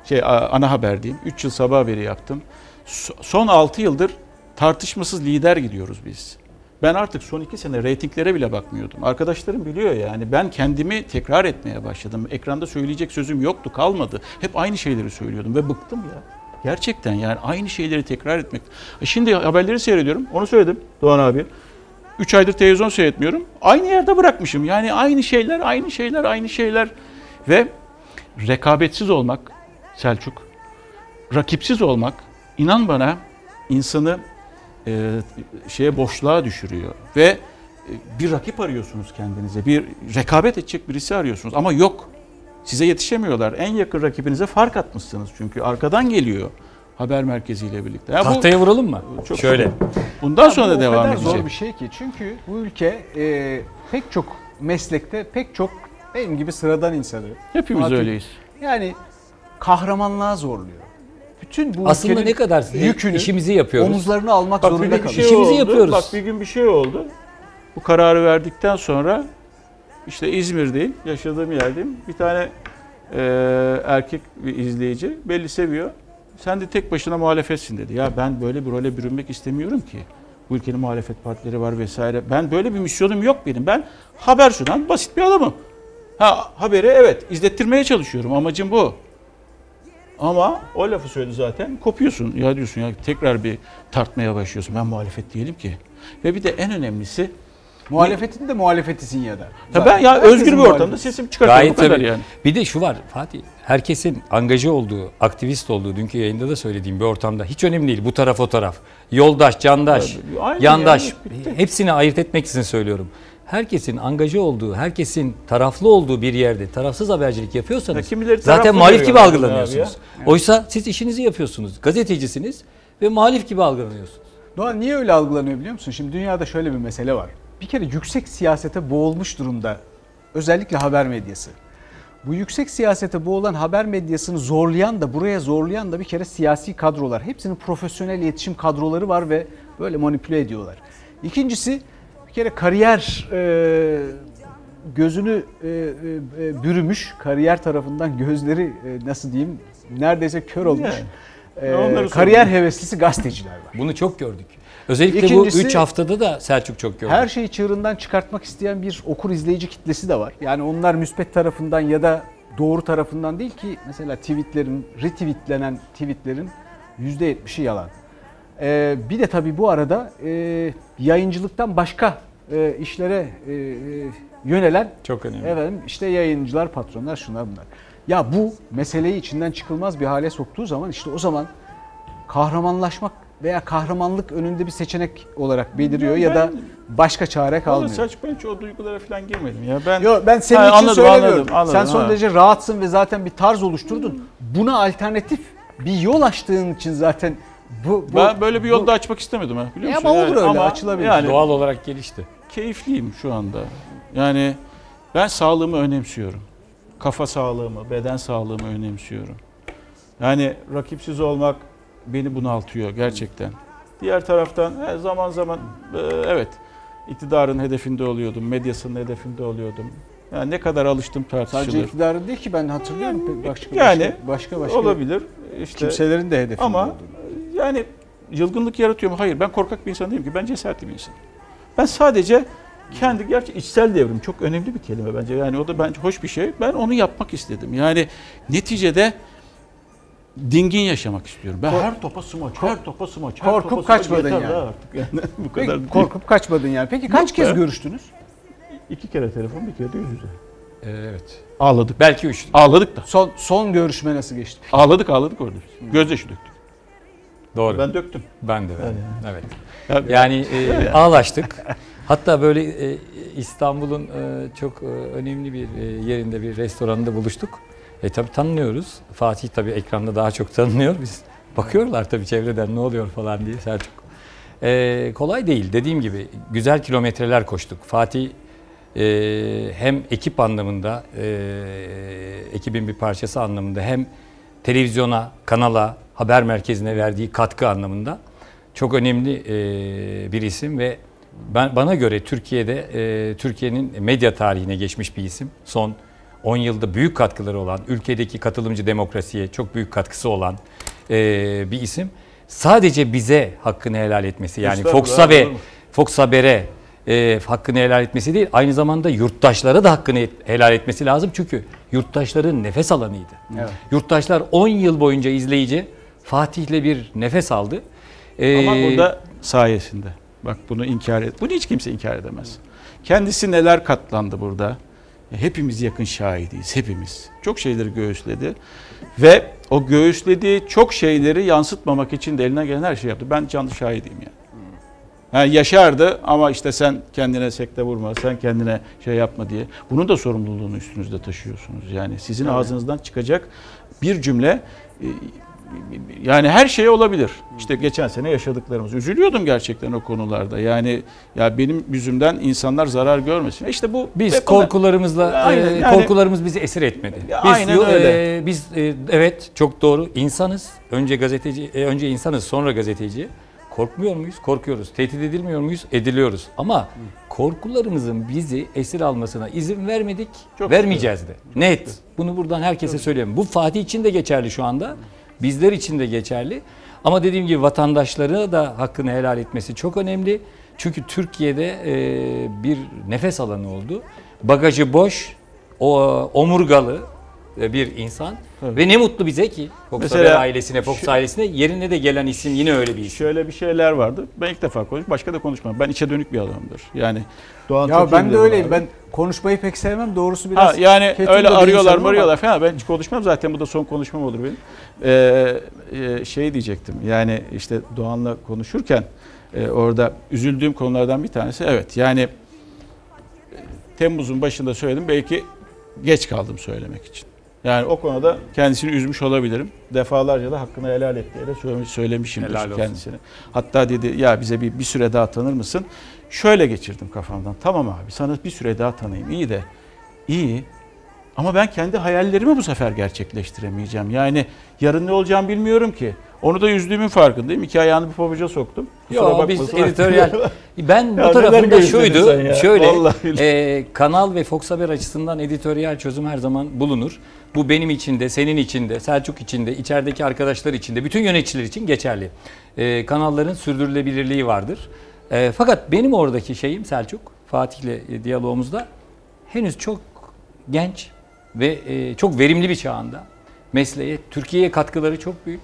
Şey ana haberdeyim. 3 yıl sabah haberi yaptım. So- Son 6 yıldır tartışmasız lider gidiyoruz biz. Ben artık son 2 sene reytinglere bile bakmıyordum. Arkadaşlarım biliyor yani. Ben kendimi tekrar etmeye başladım. Ekranda söyleyecek sözüm yoktu, kalmadı. Hep aynı şeyleri söylüyordum ve bıktım ya. Gerçekten yani aynı şeyleri tekrar etmek. E Şimdi haberleri seyrediyorum. Onu söyledim Doğan abi. 3 aydır televizyon seyretmiyorum. Aynı yerde bırakmışım. Yani aynı şeyler, aynı şeyler, aynı şeyler. Ve rekabetsiz olmak Selçuk, rakipsiz olmak inan bana insanı e, şeye boşluğa düşürüyor ve e, bir rakip arıyorsunuz kendinize. Bir rekabet edecek birisi arıyorsunuz ama yok. Size yetişemiyorlar. En yakın rakibinize fark atmışsınız çünkü arkadan geliyor haber merkeziyle birlikte. Ya bu- Tahtaya vuralım mı? Çok Şöyle. çok- Bundan Ya sonra bu devam edecek. zor bir şey ki. Çünkü bu ülke e, pek çok meslekte pek çok benim gibi sıradan insanı. Hepimiz Fatih, öyleyiz. Yani kahramanlığa zorluyor. Bütün bu Aslında ne kadar yükünü işimizi yapıyoruz. omuzlarına almak Bak bir zorunda gün bir kalıyor. şey İşimizi oldu. yapıyoruz. Bak bir gün bir şey oldu. Bu kararı verdikten sonra işte İzmir'deyim, yaşadığım yerdeyim. Bir tane e, erkek bir izleyici belli seviyor. Sen de tek başına muhalefetsin dedi. Ya ben böyle bir role bürünmek istemiyorum ki. Bu ülkenin muhalefet partileri var vesaire. Ben böyle bir misyonum yok benim. Ben haber sunan basit bir adamım. Ha haberi evet izlettirmeye çalışıyorum. Amacım bu. Ama o lafı söyledi zaten kopuyorsun. Ya diyorsun ya tekrar bir tartmaya başlıyorsun. Ben muhalefet değilim ki. Ve bir de en önemlisi Muhalefetin de muhalefetisin ya da. Ya ben ya Herkesin özgür bir ortamda sesimi çıkartıyorum Gayet bu kadar tabii. yani. Bir de şu var Fatih. Herkesin angaja olduğu, aktivist olduğu, dünkü yayında da söylediğim bir ortamda hiç önemli değil. Bu taraf o taraf. Yoldaş, candaş, Tabii, aynı yandaş. yani, hepsini ayırt etmek için söylüyorum. Herkesin angaja olduğu, herkesin taraflı olduğu bir yerde tarafsız habercilik Ya yapıyorsanız kimileri zaten muhalif gibi algılanıyorsunuz. ya. Oysa siz işinizi yapıyorsunuz. Gazetecisiniz ve muhalif gibi algılanıyorsunuz. Doğan niye öyle algılanıyor biliyor musun? Şimdi dünyada şöyle bir mesele var. Bir kere yüksek siyasete boğulmuş durumda özellikle haber medyası. Bu yüksek siyasete boğulan haber medyasını zorlayan da buraya zorlayan da bir kere siyasi kadrolar. Hepsinin profesyonel iletişim kadroları var ve böyle manipüle ediyorlar. İkincisi bir kere kariyer e, gözünü e, e, e, bürümüş, kariyer tarafından gözleri e, nasıl diyeyim neredeyse kör olmuş. Yani. e, kariyer heveslisi gazeteciler var. Bunu çok gördük. Özellikle İkincisi- bu 3 haftada da Selçuk çok gördü. Her şeyi çığırından çıkartmak isteyen bir okur izleyici kitlesi de var. Yani onlar müspet tarafından ya da doğru tarafından değil ki mesela tweetlerin, retweetlenen tweetlerin %70'i yalan. Ee, bir de tabii bu arada e, yayıncılıktan başka e, işlere e, e, yönelen Çok önemli. efendim işte yayıncılar, patronlar, şunlar bunlar. Ya bu meseleyi içinden çıkılmaz bir hale soktuğu zaman işte o zaman kahramanlaşmak veya kahramanlık önünde bir seçenek olarak beliriyor Ben- ya da başka çare kalmıyor. Selçuk ben hiç o duygulara falan girmedim ya. Ben Yok ben senin Ha, için anladım, söylemiyorum. anladım, anladım, Sen son ha. derece rahatsın ve zaten bir tarz oluşturdun. Buna alternatif bir yol açtığın için zaten bu, bu ben böyle bir bu- yolda açmak istemedim ha biliyor E musun? ama olur öyle, açılabilir. Yani Doğal olarak gelişti. keyifliyim şu anda. Yani ben sağlığımı önemsiyorum. Kafa sağlığımı, beden sağlığımı önemsiyorum. Yani rakipsiz olmak beni bunaltıyor gerçekten. Diğer taraftan he, zaman zaman e, evet iktidarın hedefinde oluyordum, medyasının hedefinde oluyordum. Yani ne kadar alıştım tartışılır. Sadece iktidarın değil ki ben hatırlıyorum. pe- Başka, yani başka, başka olabilir. İşte kimselerin de hedefinde ama olduğunu. Yani yılgınlık yaratıyor mu? Hayır. Ben korkak bir insan değilim ki. Ben cesaretli bir insanım. Ben sadece kendi gerçi içsel devrim çok önemli bir kelime bence. Yani o da bence hoş bir şey. Ben onu yapmak istedim. Yani neticede dingin yaşamak istiyorum. Ben Kork- her topa smaç, her topa smaç. her Korkup topa smaç. kaçmadın yani. ya Artık yani bu Peki, kadar. değil. korkup kaçmadın yani. Peki kaç Yok kez be. görüştünüz? İki kere telefon, bir kere de yüz yüze. Ee, evet. Ağladık. Belki 3. Ağladık da. Son son görüşme nasıl geçti? Ağladık ağladık orada. Gözyaşı döktük. Doğru. Ben döktüm. Ben de ben. Yani. Evet. Ya- Yani e, ağlaştık. Hatta böyle e, İstanbul'un e, çok e, önemli bir e, yerinde bir restoranda buluştuk. E tabii tanınıyoruz. Fatih tabii ekranda daha çok tanınıyor. Biz bakıyorlar tabii çevreden ne oluyor falan diye Selçuk. E, kolay değil. Dediğim gibi güzel kilometreler koştuk. Fatih e, hem ekip anlamında, e, ekibin bir parçası anlamında hem televizyona, kanala, haber merkezine verdiği katkı anlamında çok önemli e, bir isim ve ben bana göre Türkiye'de e, Türkiye'nin medya tarihine geçmiş bir isim. Son 10 yılda büyük katkıları olan, ülkedeki katılımcı demokrasiye çok büyük katkısı olan e, bir isim. Sadece bize hakkını helal etmesi yani Fox'a ve? Fox Haber'e e, hakkını helal etmesi değil, aynı zamanda yurttaşlara da hakkını helal etmesi lazım. Çünkü yurttaşların nefes alanıydı. Evet. Yurttaşlar 10 yıl boyunca izleyici Fatih'le bir nefes aldı. Ama Ee, o da sayesinde. Bak bunu inkar et. Bunu hiç kimse inkar edemez. Kendisi neler katlandı burada. Hepimiz yakın şahidiyiz. Hepimiz. Çok şeyleri göğüsledi. Ve o göğüslediği çok şeyleri yansıtmamak için de eline gelen her şey yaptı. Ben canlı şahidiyim yani. Ha, yaşardı ama işte sen kendine sekte vurma, sen kendine şey yapma diye. Bunun da sorumluluğunu üstünüzde taşıyorsunuz. Yani sizin Evet. ağzınızdan çıkacak bir cümle e, yani her şey olabilir. İşte geçen sene yaşadıklarımız. Üzülüyordum gerçekten o konularda. Yani ya benim yüzümden insanlar zarar görmesin. İşte bu Biz korkularımızla Aynen, e, yani- korkularımız bizi esir etmedi. Biz aynen öyle. e, biz e, evet çok doğru insanız. Önce gazeteci e, önce insanız sonra gazeteci. Korkmuyor muyuz? Korkuyoruz. Tehdit edilmiyor muyuz? Ediliyoruz. Ama korkularımızın bizi esir almasına izin vermedik. vermeyeceğiz de. Net. Bunu buradan herkese söyleyeyim. Bu Fatih için de geçerli şu anda. Bizler için de geçerli. Ama dediğim gibi vatandaşları da hakkını helal etmesi çok önemli. Çünkü Türkiye'de e, bir nefes alanı oldu. Bagajı boş, o omurgalı bir insan ve ne mutlu bize ki Fox Mesela Haber ailesine, Fox şu- ailesine yerine de gelen isim yine öyle bir isim. Şöyle bir şeyler vardı. Ben ilk defa konuştum. Başka da konuşmam. Ben içe dönük bir adamdır. Yani Doğan Ya ben de öyleyim. abi. Ben konuşmayı pek sevmem. Doğrusu biraz Ha, yani öyle arıyorlar arıyorlar falan. Ben hiç konuşmam zaten. Bu da son konuşmam olur benim. Ee, e, şey diyecektim. Yani işte Doğan'la konuşurken e, orada üzüldüğüm konulardan bir tanesi. Evet yani e, Temmuz'un başında söyledim. Belki geç kaldım söylemek için. Yani o konuda kendisini üzmüş olabilirim. Defalarca da hakkını helal et diye de söylemiş, söylemişimdir Helal olsun. kendisine. Hatta dedi ya bize bir, bir süre daha tanır mısın? Şöyle geçirdim kafamdan. Tamam abi sana bir süre daha tanıyayım. İyi de iyi ama ben kendi hayallerimi bu sefer gerçekleştiremeyeceğim. Yani yarın ne olacağımı bilmiyorum ki. Onu da yüzdüğümün farkındayım. İki ayağını bir pabuca soktum. Kusura Yo biz editoryal. Ben bu tarafında şuydu. Şöyle Vallahi. e, kanal ve Fox Haber açısından editoryal çözüm her zaman bulunur. Bu benim için de, senin için de, Selçuk için de, içerideki arkadaşlar için de, bütün yöneticiler için geçerli. E, kanalların sürdürülebilirliği vardır. E, fakat benim oradaki şeyim Selçuk, Fatih'le e, diyalogumuzda henüz çok genç ve e, çok verimli bir çağında mesleğe, Türkiye'ye katkıları çok büyük.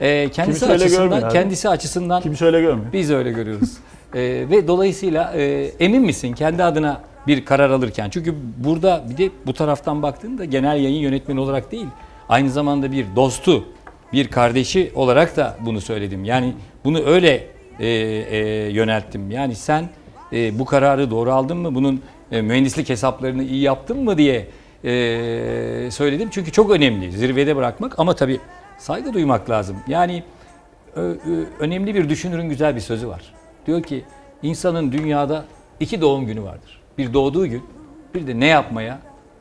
E, kendisi Kimse açısından, kendisi açısından Kimse öyle görmüyor. biz öyle görüyoruz. Ee, ve dolayısıyla e, emin misin kendi adına bir karar alırken? Çünkü burada bir de bu taraftan baktığında genel yayın yönetmeni olarak değil, aynı zamanda bir dostu, bir kardeşi olarak da bunu söyledim. Yani bunu öyle e, e, yönelttim. Yani sen e, bu kararı doğru aldın mı? Bunun e, mühendislik hesaplarını iyi yaptın mı diye e, söyledim. Çünkü çok önemli zirvede bırakmak ama tabii saygı duymak lazım. Yani Ö- ö- önemli bir düşünürün güzel bir sözü var. Diyor ki insanın dünyada iki doğum günü vardır. Bir doğduğu gün, bir de ne yapmaya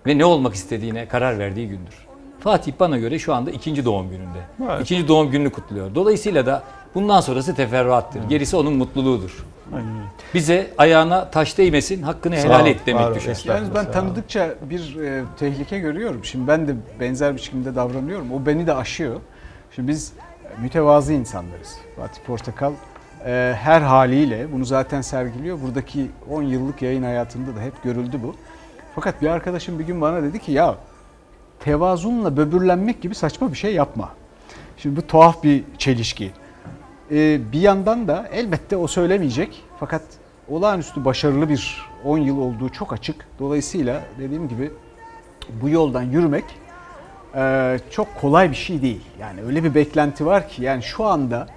ve ne olmak istediğine karar verdiği gündür. Fatih bana göre şu anda ikinci doğum gününde. Evet. İkinci doğum gününü kutluyor. Dolayısıyla da bundan sonrası teferruattır. Gerisi onun mutluluğudur. Aynen. Bize ayağına taş değmesin, hakkını Sağ helal ol, et demek düşer. Yalnız ben tanıdıkça bir e, tehlike görüyorum. Şimdi ben de benzer biçimde davranıyorum. O beni de aşıyor. Şimdi biz mütevazı insanlarız. Fatih Portakal e, her haliyle bunu zaten sergiliyor. Buradaki 10 yıllık yayın hayatında da hep görüldü bu. Fakat bir arkadaşım bir gün bana dedi ki ya tevazunla böbürlenmek gibi saçma bir şey yapma. Şimdi bu tuhaf bir çelişki. Ee, bir yandan da elbette o söylemeyecek. Fakat olağanüstü başarılı bir 10 yıl olduğu çok açık. Dolayısıyla dediğim gibi bu yoldan yürümek e, çok kolay bir şey değil. Yani öyle bir beklenti var ki yani şu anda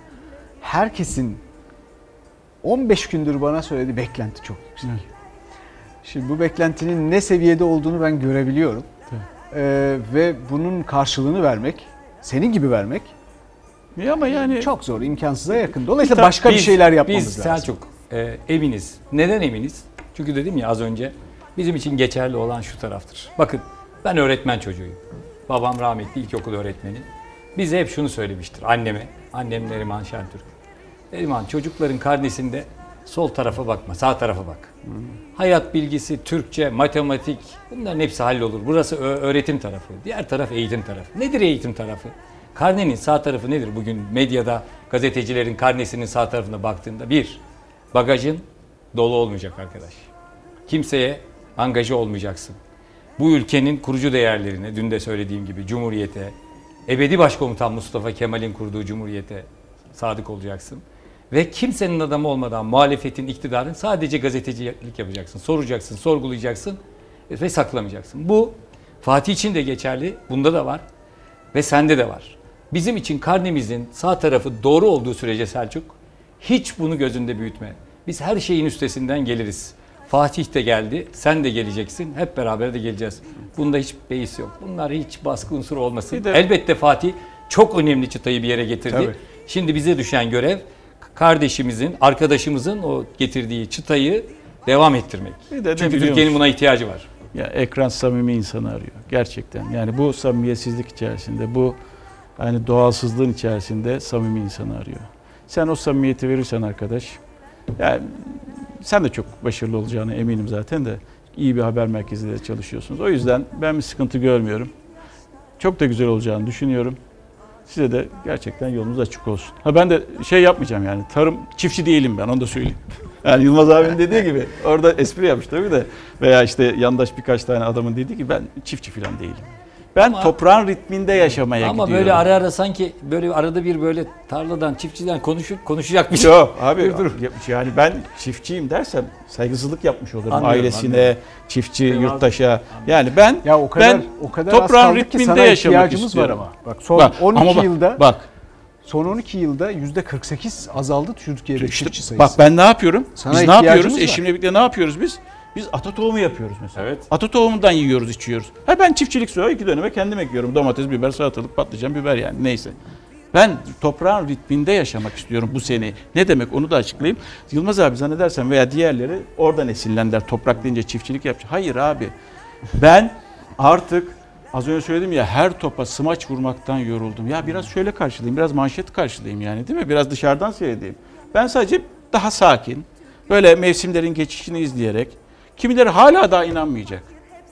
herkesin 15 gündür bana söylediği beklenti çok yüksek. Şimdi bu beklentinin ne seviyede olduğunu ben görebiliyorum. Ee, ve bunun karşılığını vermek, senin gibi vermek Ya ama yani çok zor, imkansıza yakın. Dolayısıyla Biz- başka bir şeyler yapmamız biz lazım. Selçuk e, eminiz. Neden eminiz? Çünkü dedim ya az önce bizim için geçerli olan şu taraftır. Bakın ben öğretmen çocuğuyum. Babam rahmetli ilkokul öğretmeni. Bize hep şunu söylemiştir anneme. Annem Neriman Şentürk. Neriman çocukların karnesinde sol tarafa bakma sağ tarafa bak. Hayat bilgisi, Türkçe, matematik bunların hepsi hallolur. Burası öğretim tarafı. Diğer taraf eğitim tarafı. Nedir eğitim tarafı? Karnenin sağ tarafı nedir? Bugün medyada gazetecilerin karnesinin sağ tarafına baktığında bir, bagajın dolu olmayacak arkadaş. Kimseye angaja olmayacaksın. Bu ülkenin kurucu değerlerine, dün de söylediğim gibi Cumhuriyete, ebedi başkomutan Mustafa Kemal'in kurduğu Cumhuriyete sadık olacaksın. Ve kimsenin adamı olmadan muhalefetin, iktidarın sadece gazetecilik yapacaksın. Soracaksın, sorgulayacaksın ve saklamayacaksın. Bu Fatih için de geçerli, bunda da var ve sende de var. Bizim için karnemizin sağ tarafı doğru olduğu sürece Selçuk, hiç bunu gözünde büyütme. Biz her şeyin üstesinden geliriz. Fatih de geldi, sen de geleceksin, hep beraber de geleceğiz. Bunda hiç beis yok. Bunlar hiç baskı unsuru olmasın. De- Elbette Fatih çok önemli çıtayı bir yere getirdi. Tabii. Şimdi bize düşen görev kardeşimizin, arkadaşımızın o getirdiği çıtayı devam ettirmek. Bir de Çünkü Türkiye'nin buna ihtiyacı var. Ya ekran samimi insanı arıyor gerçekten. Yani bu samimiyetsizlik içerisinde, bu hani doğalsızlığın içerisinde samimi insanı arıyor. Sen o samimiyeti verirsen arkadaş, yani sen de çok başarılı olacağına eminim zaten de iyi bir haber merkezinde çalışıyorsunuz. O yüzden ben bir sıkıntı görmüyorum. Çok da güzel olacağını düşünüyorum. Size de gerçekten yolunuz açık olsun. Ha ben de şey yapmayacağım yani tarım çiftçi değilim ben onu da söyleyeyim. Yani Yılmaz abinin dediği gibi orada espri yapmış tabii de veya işte yandaş birkaç tane adamın dediği gibi ben çiftçi falan değilim. Ben Ama- toprağın ritminde yaşamaya Ama gidiyorum. böyle ara ara sanki böyle arada bir böyle tarladan, çiftçiden konuşup konuşacakmış. Yok abi Bir durum. yani ben çiftçiyim dersem saygısızlık yapmış olurum Anlıyorum, ailesine, anlıyorum. çiftçi, Eyvallah. yurttaşa. Yani ben Ya o kadar ben o kadar az toprağın ritminde sana yaşamak ihtiyacımız istiyorum. var ama. Bak son Bak, 12 ama bak, yılda bak son 12 yılda yüzde 48 azaldı Türkiye'de İşte çiftçi sayısı. bak ben ne yapıyorum? Sana biz ne yapıyoruz? var. Eşimle birlikte ne yapıyoruz biz? Biz ata tohumu yapıyoruz mesela. Evet. Ata tohumundan yiyoruz, içiyoruz. Ha ben çiftçilik suyu iki döneme kendim ekiyorum. Domates, biber, salatalık, patlıcan, biber yani neyse. Ben toprağın ritminde yaşamak istiyorum bu sene. Ne demek onu da açıklayayım. Yılmaz abi zannedersen veya diğerleri oradan esinlendiler. Toprak deyince çiftçilik yapacak. Hayır abi. Ben artık az önce söyledim ya her topa smaç vurmaktan yoruldum. Ya biraz şöyle karşılayayım, biraz manşet karşılayayım yani değil mi? Biraz dışarıdan seyredeyim. Ben sadece daha sakin, böyle mevsimlerin geçişini izleyerek, kimileri hala daha inanmayacak.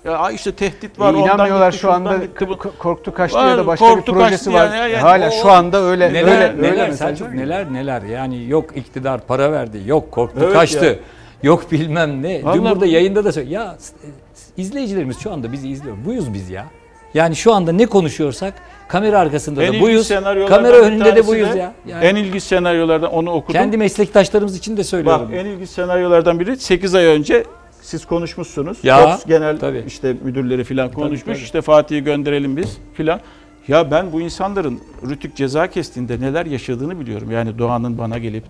Ya ay işte tehdit var, ondan inanmıyorlar gitti, şu anda gitti, korktu kaçtı Var, ya da başka korktu bir projesi var. yani, yani Hala o- şu anda öyle neler öyle neler öyle Selçuk neler neler? Yani yok iktidar para verdi yok korktu Evet kaçtı ya. yok bilmem ne. Dün Vallahi burada bu- yayında da söyle ya e, izleyicilerimiz şu anda bizi izliyor. Buyuz biz ya. Yani şu anda ne konuşuyorsak kamera arkasında En da ilginç buyuz. kamera önünde de buyuz ya. Yani En ilginç senaryolardan onu okudum. kendi meslektaşlarımız için de söylüyorum. Bak en ilginç senaryolardan biri 8 ay önce siz konuşmuşsunuz. Ya, Fox genel tabii. işte müdürleri falan konuşmuş. tabii. İşte Fatih'i gönderelim biz filan. Ya ben bu insanların Rütük ceza kestiğinde neler yaşadığını biliyorum. Yani Doğan'ın bana gelip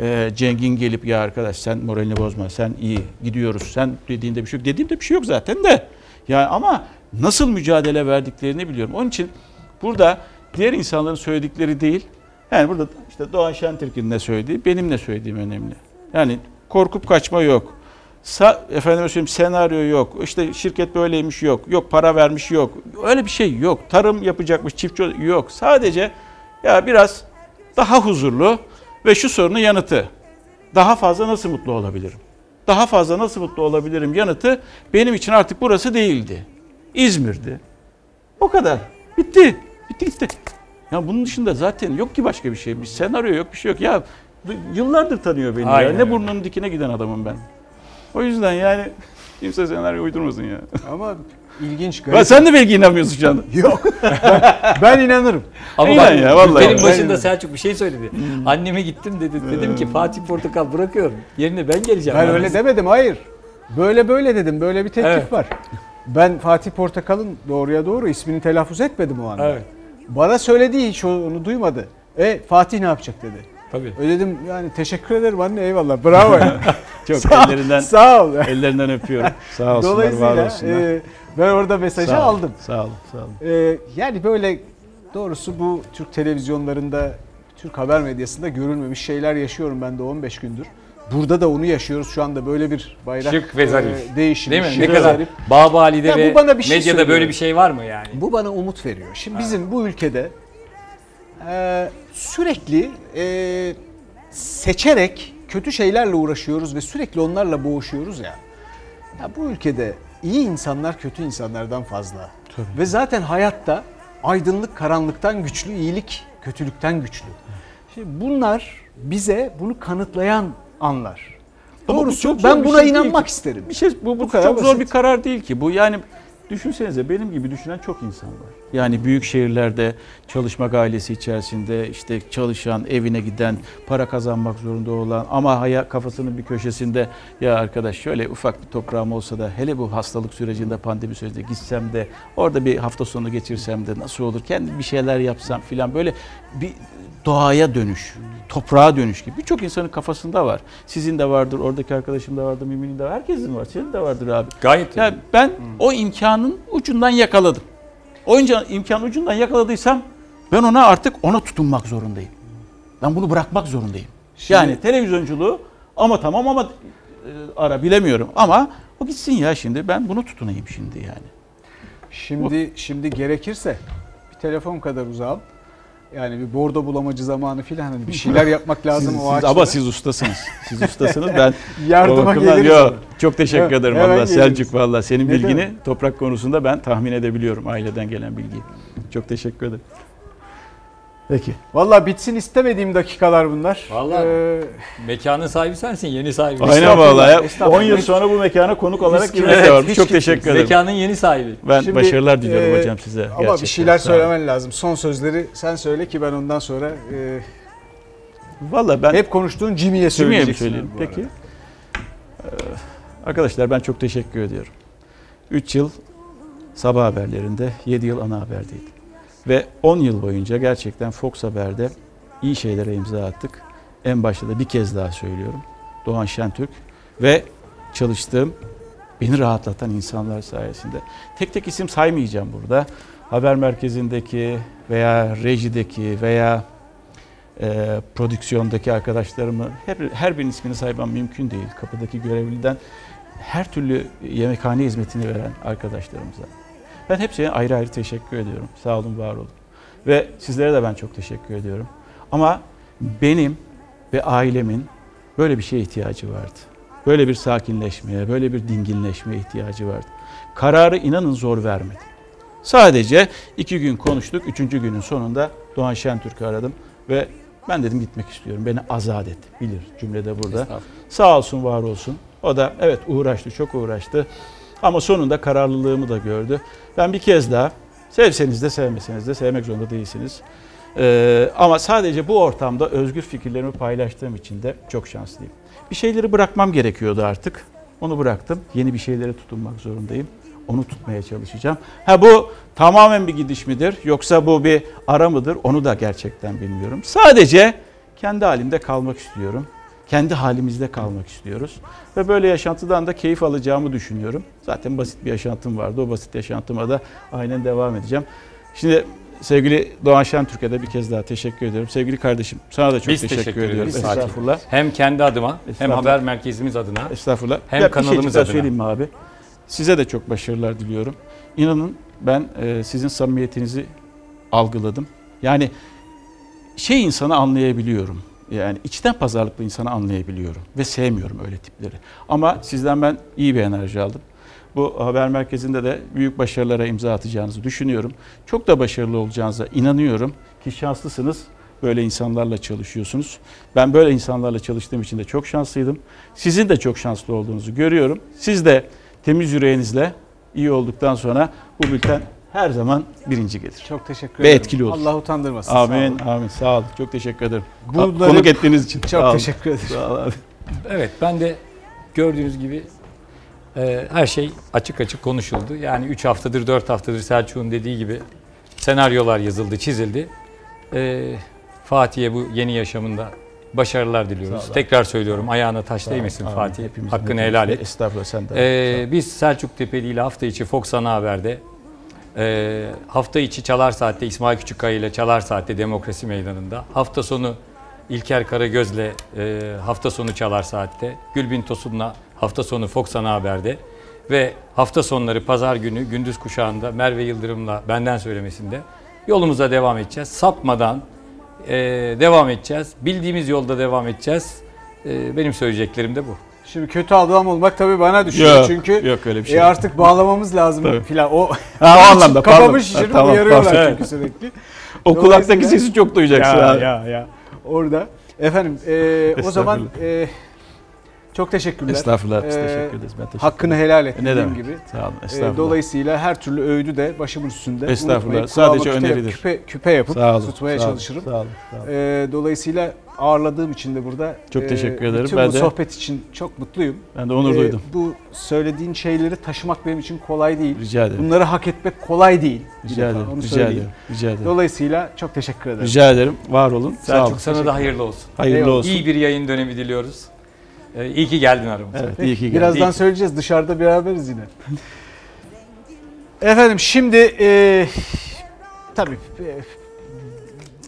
e, Cengin gelip ya arkadaş sen moralini bozma sen iyi gidiyoruz sen dediğinde bir şey yok. Dediğimde bir şey yok zaten de. Yani ama nasıl mücadele verdiklerini biliyorum. Onun için burada diğer insanların söyledikleri değil. Yani burada işte Doğan Şentürk'ün ne söylediği benim ne söylediğim önemli. Yani korkup kaçma yok. Sa efendime söyleyeyim senaryo yok. İşte şirket böyleymiş yok. Yok para vermiş yok. Öyle bir şey yok. Tarım yapacakmış çiftçi yok. Sadece ya biraz daha huzurlu ve şu sorunun yanıtı. Daha fazla nasıl mutlu olabilirim? Daha fazla nasıl mutlu olabilirim yanıtı benim için artık burası değildi. İzmir'di. O kadar. Bitti. Bitti gitti. Ya bunun dışında zaten yok ki başka bir şey. Bir senaryo yok, bir şey yok. Ya yıllardır tanıyor beni Aynen ya. Ne burnunun dikine giden adamım ben. O yüzden yani kimse senaryo uydurmasın ya. Ama ilginç Ben sen de belki inanmıyorsun şu anda. Yok. Ben, ben inanırım. Ama İnan ya, vallahi. benim Ben başında inanırım. Selçuk bir şey söyledi. Anneme gittim dedi. Dedim ki Fatih Portakal bırakıyorum. Yerine ben geleceğim. Ben öyle demedim hayır. Böyle böyle dedim. Böyle bir teklif Evet. var. Ben Fatih Portakal'ın doğruya doğru ismini telaffuz etmedim o anda. Evet. Bana söylediği hiç onu duymadı. E Fatih ne yapacak dedi. Tabii. Öyle dedim yani teşekkür ederim anne eyvallah bravo. Çok Sağ- ellerinden sağ ol. ellerinden öpüyorum. Sağ olsunlar, var Dolayısıyla olsunlar. e, ben orada mesajı Sağ ol, aldım. Sağ olun, sağ olun. E, yani böyle doğrusu bu Türk televizyonlarında, Türk haber medyasında görülmemiş şeyler yaşıyorum ben de 15 gündür. Burada da onu yaşıyoruz şu anda böyle bir bayrak Şık ve zarif. e, değişimi. Değil mi? şık Ne kadar zarif. Babali'de ve bir şey medyada böyle bir şey var mı yani? Bu bana umut veriyor. Şimdi bizim bu ülkede e, sürekli e, seçerek kötü şeylerle uğraşıyoruz ve sürekli onlarla boğuşuyoruz ya. Ya bu ülkede iyi insanlar kötü insanlardan fazla. Ve zaten hayatta aydınlık karanlıktan güçlü, iyilik kötülükten güçlü. Şimdi bunlar bize bunu kanıtlayan anlar. Ama bu Doğrusu çok ben buna şey inanmak isterim. Bir şey bu, bu, kadar çok zor basit. bir karar değil ki. Bu yani düşünsenize benim gibi düşünen çok insan var. Yani büyük şehirlerde çalışmak ailesi içerisinde işte çalışan, evine giden, para kazanmak zorunda olan ama haya kafasının bir köşesinde ya arkadaş şöyle ufak bir toprağım olsa da hele bu hastalık sürecinde pandemi sürecinde gitsem de orada bir hafta sonu geçirsem de nasıl olur? Kendi bir şeyler yapsam filan böyle bir doğaya dönüş. Toprağa dönüş gibi. Birçok insanın kafasında var. Sizin de vardır, oradaki arkadaşım da vardır, Mümin'in de var. Herkesin var. Senin de vardır abi. Gayet yani ben o imkanın ucundan yakaladım. O imkan, imkan ucundan yakaladıysam ben ona artık ona tutunmak zorundayım. Ben bunu bırakmak zorundayım. Şimdi- yani televizyonculuğu ama tamam ama e, ara bilemiyorum ama o gitsin ya şimdi ben bunu tutunayım şimdi yani. Şimdi şimdi gerekirse bir telefon kadar uzağım. Yani bir bordo bulamacı zamanı filan hani bir şeyler yapmak lazım Siz- o siz- ağaçlara. Ama siz ustasınız. Siz ustasınız. Ben Yardıma bakımdan- geliriz Yo. Çok teşekkür Evet, ederim hemen valla. Selçuk valla. Senin Ne bilgini demek? toprak konusunda ben tahmin edebiliyorum aileden gelen bilgiyi. Çok teşekkür ederim. Peki. Valla bitsin istemediğim dakikalar bunlar. Vallahi Ee, mekanın sahibi sensin, yeni sahibi. Aynen estağfurullah. 10 yıl sonra bu mekana konuk olarak girmek kimse- var. hiç Çok teşekkür ederim. Mekanın yeni sahibi. Ben Şimdi, başarılar diliyorum e, hocam size. Ama bir Gerçekten. şeyler Sağ olun. söylemen lazım. Son sözleri sen söyle ki ben ondan sonra e, Valla ben hep konuştuğun Jimmy'ye Jimmy'ye mi söyleyeceksin. söyleyeyim? bu arada. Peki. Ee, arkadaşlar ben çok teşekkür ediyorum. 3 yıl sabah haberlerinde, 7 yıl ana haberdeydim. Ve 10 yıl boyunca gerçekten Fox Haber'de iyi şeylere imza attık. En başta da bir kez daha söylüyorum. Doğan Şentürk ve çalıştığım, beni rahatlatan insanlar sayesinde. Tek tek isim saymayacağım burada. Haber merkezindeki veya rejideki veya e, prodüksiyondaki arkadaşlarımı hep, her birinin ismini saymam mümkün değil. Kapıdaki görevliden her türlü yemekhane hizmetini veren arkadaşlarımıza. Ben hepsine ayrı ayrı teşekkür ediyorum. Sağ olun, var olun. Ve sizlere de ben çok teşekkür ediyorum. Ama benim ve ailemin böyle bir şeye ihtiyacı vardı. Böyle bir sakinleşmeye, böyle bir dinginleşmeye ihtiyacı vardı. Kararı inanın zor vermedim. Sadece iki gün konuştuk. Üçüncü günün sonunda Doğan Şentürk'ü aradım ve ben dedim gitmek istiyorum. Beni azat et. Bilir cümlede burada. Sağ olsun, var olsun. O da evet uğraştı, çok uğraştı. Ama sonunda kararlılığımı da gördü. Ben bir kez daha sevseniz de sevmeseniz de sevmek zorunda değilsiniz. Ee, ama sadece bu ortamda özgür fikirlerimi paylaştığım için de çok şanslıyım. Bir şeyleri bırakmam gerekiyordu artık. Onu bıraktım. Yeni bir şeylere tutunmak zorundayım. Onu tutmaya çalışacağım. Ha bu tamamen bir gidiş midir yoksa bu bir ara mıdır onu da gerçekten bilmiyorum. Sadece kendi halimde kalmak istiyorum. Kendi halimizde kalmak istiyoruz. Ve böyle yaşantıdan da keyif alacağımı düşünüyorum. Zaten basit bir yaşantım vardı. O basit yaşantıma da aynen devam edeceğim. Şimdi sevgili Doğan Şentürk'e de bir kez daha teşekkür ediyorum. Sevgili kardeşim sana da çok Biz teşekkür, teşekkür, ediyorum. ediyoruz. Estağfurullah. Hem kendi adıma hem haber merkezimiz adına. Estağfurullah. Hem Ya bir kanalımız şeycik daha adına. söyleyeyim mi abi? Size de çok başarılar diliyorum. İnanın ben e, sizin samimiyetinizi algıladım. Yani şey insanı anlayabiliyorum. Yani içten pazarlıklı insanı anlayabiliyorum ve sevmiyorum öyle tipleri. Ama sizden ben iyi bir enerji aldım. Bu haber merkezinde de büyük başarılara imza atacağınızı düşünüyorum. Çok da başarılı olacağınıza inanıyorum ki şanslısınız. Böyle insanlarla çalışıyorsunuz. Ben böyle insanlarla çalıştığım için de çok şanslıydım. Sizin de çok şanslı olduğunuzu görüyorum. Siz de temiz yüreğinizle iyi olduktan sonra bu bülten her zaman birinci gelir. Çok teşekkür Ve ederim. etkili olur. Allah utandırmasın. Sağ Amin, olun. amin. Sağ olun. Çok teşekkür ederim. Bunları- Konuk ettiğiniz için. Çok Sağ teşekkür ederim. Sağ olun abi. Evet ben de gördüğünüz gibi e, her şey açık açık konuşuldu. Yani 3 haftadır 4 haftadır Selçuk'un dediği gibi senaryolar yazıldı çizildi. E, Fatih'e bu yeni yaşamında başarılar diliyoruz. Sağ ol. Tekrar söylüyorum ayağına taş Sağ ol. değmesin. Fatih. Hepimizin Hakkını helal et. Estağfurullah, sen de. E, biz Selçuk Tepeli ile hafta içi Fox Ana Haber'de e, hafta içi Çalar Saat'te İsmail Küçükkaya ile Çalar Saat'te Demokrasi Meydanı'nda hafta sonu İlker Karagöz'le e, hafta sonu Çalar Saat'te, Gülbin Tosun'la hafta sonu Fox Ana Haber'de ve hafta sonları pazar günü gündüz kuşağında Merve Yıldırım'la benden söylemesinde yolumuza devam edeceğiz. Sapmadan e, devam edeceğiz. Bildiğimiz yolda devam edeceğiz. E, benim söyleyeceklerim de bu. Şimdi kötü adam olmak tabii bana düşüyor Yok, çünkü yok öyle bir şey e artık bağlamamız lazım Tabii. filan. O, Ha, o anlamda, pardon. Kafamı şişirip Ha, tamam, uyarıyorlar pardon. çünkü sürekli. O kulaktaki sesi çok duyacaksın ya, abi. Ya ya Orada. Efendim e, o zaman e, Çok teşekkürler. Estağfurullah biz Ee, teşekkür ederiz. Ben teşekkür Hakkını ederim. helal et Ne demek. gibi. Sağ olun. Ee, Estağfurullah. dolayısıyla her türlü öğüdü de başımın üstünde. Estağfurullah. Unutmayın, Sadece kulağıma küpe- öneridir. Küpe, küpe yapıp Sağ olun, tutmaya sağ olun, çalışırım. sağ olun, sağ olun. Ee, dolayısıyla ağırladığım için de burada Çok teşekkür ederim. Bütün Ben bu de- sohbet için çok mutluyum. Ben de onur duydum. Bu söylediğin şeyleri taşımak benim için kolay değil. Rica ederim. Bunları hak etmek kolay değil. Rica ederim, Onu rica söyleyeyim. ederim, rica ederim. Dolayısıyla çok teşekkür ederim. Rica ederim. Var olun. Sağ Selçuk olun. sana da hayırlı olsun. Hayırlı Eyvallah. olsun. İyi bir yayın dönemi diliyoruz. Ee, iyi ki geldin aramıza. Evet, iyi ki geldin. Birazdan İyi ki- söyleyeceğiz. Dışarıda beraberiz yine. Efendim şimdi e, tabii e,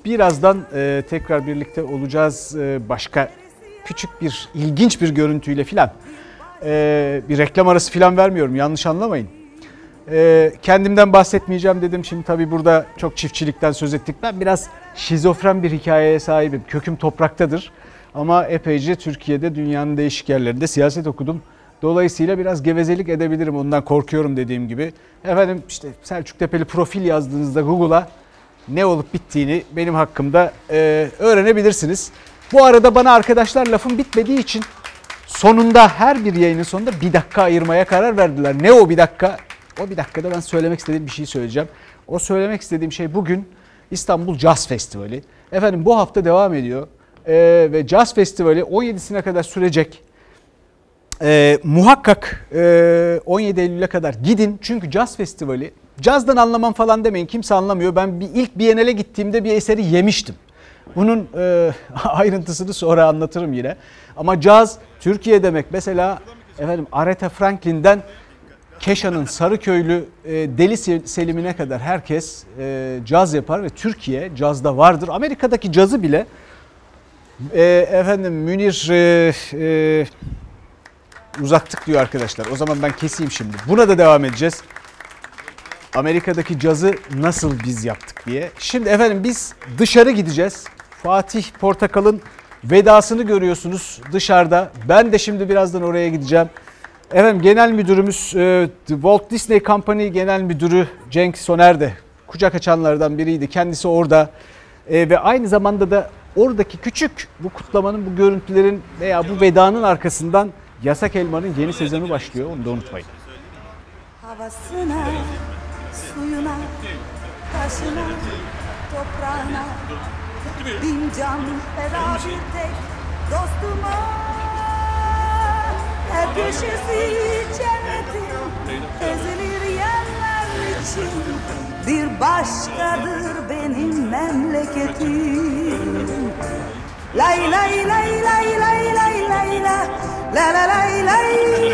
birazdan e, tekrar birlikte olacağız. E, başka küçük bir ilginç bir görüntüyle filan. E, bir reklam arası filan vermiyorum. Yanlış anlamayın. E, kendimden bahsetmeyeceğim dedim. Şimdi tabii burada çok çiftçilikten söz ettik. Ben biraz şizofren bir hikayeye sahibim. Köküm topraktadır. Ama epeyce Türkiye'de dünyanın değişik yerlerinde siyaset okudum. Dolayısıyla biraz gevezelik edebilirim. Ondan korkuyorum dediğim gibi. Efendim işte Selçuk Tepeli profil yazdığınızda Google'a ne olup bittiğini benim hakkımda e, öğrenebilirsiniz. Bu arada bana arkadaşlar lafım bitmediği için sonunda her bir yayının sonunda bir dakika ayırmaya karar verdiler. Ne o bir dakika? O bir dakikada ben söylemek istediğim bir şey söyleyeceğim. O söylemek istediğim şey bugün İstanbul Jazz Festivali. Efendim bu hafta devam ediyor. Ee, ve Jazz Festivali 17'sine kadar sürecek. Ee, muhakkak e, 17 Eylül'e kadar gidin. Çünkü Jazz Festivali, cazdan anlamam falan demeyin kimse anlamıyor. Ben bir ilk Biennale gittiğimde bir eseri yemiştim. Bunun e, ayrıntısını sonra anlatırım yine. Ama caz Türkiye demek. Mesela efendim Aretha Franklin'den Keşan'ın Sarıköylü e, Deli Selim'ine kadar herkes e, caz yapar ve Türkiye cazda vardır. Amerika'daki cazı bile e, efendim Münir e, e, uzattık diyor arkadaşlar. O zaman ben keseyim şimdi. Buna da devam edeceğiz. Amerika'daki cazı nasıl biz yaptık diye. Şimdi efendim biz dışarı gideceğiz. Fatih Portakal'ın vedasını görüyorsunuz dışarıda. Ben de şimdi birazdan oraya gideceğim. Efendim genel müdürümüz The Walt Disney Company genel müdürü Cenk Soner de kucak açanlardan biriydi. Kendisi orada E, ve aynı zamanda da oradaki küçük bu kutlamanın bu görüntülerin veya bu vedanın arkasından Yasak Elma'nın yeni sezonu başlıyor. Onu da unutmayın. Havasına, suyuna, taşına, toprağına Bin can feda bir tek dostuma Her köşesi cennetin ezilir yerler için Bir başkadır benim memleketim Lay lay lay lay lay lay lay la La la lay lay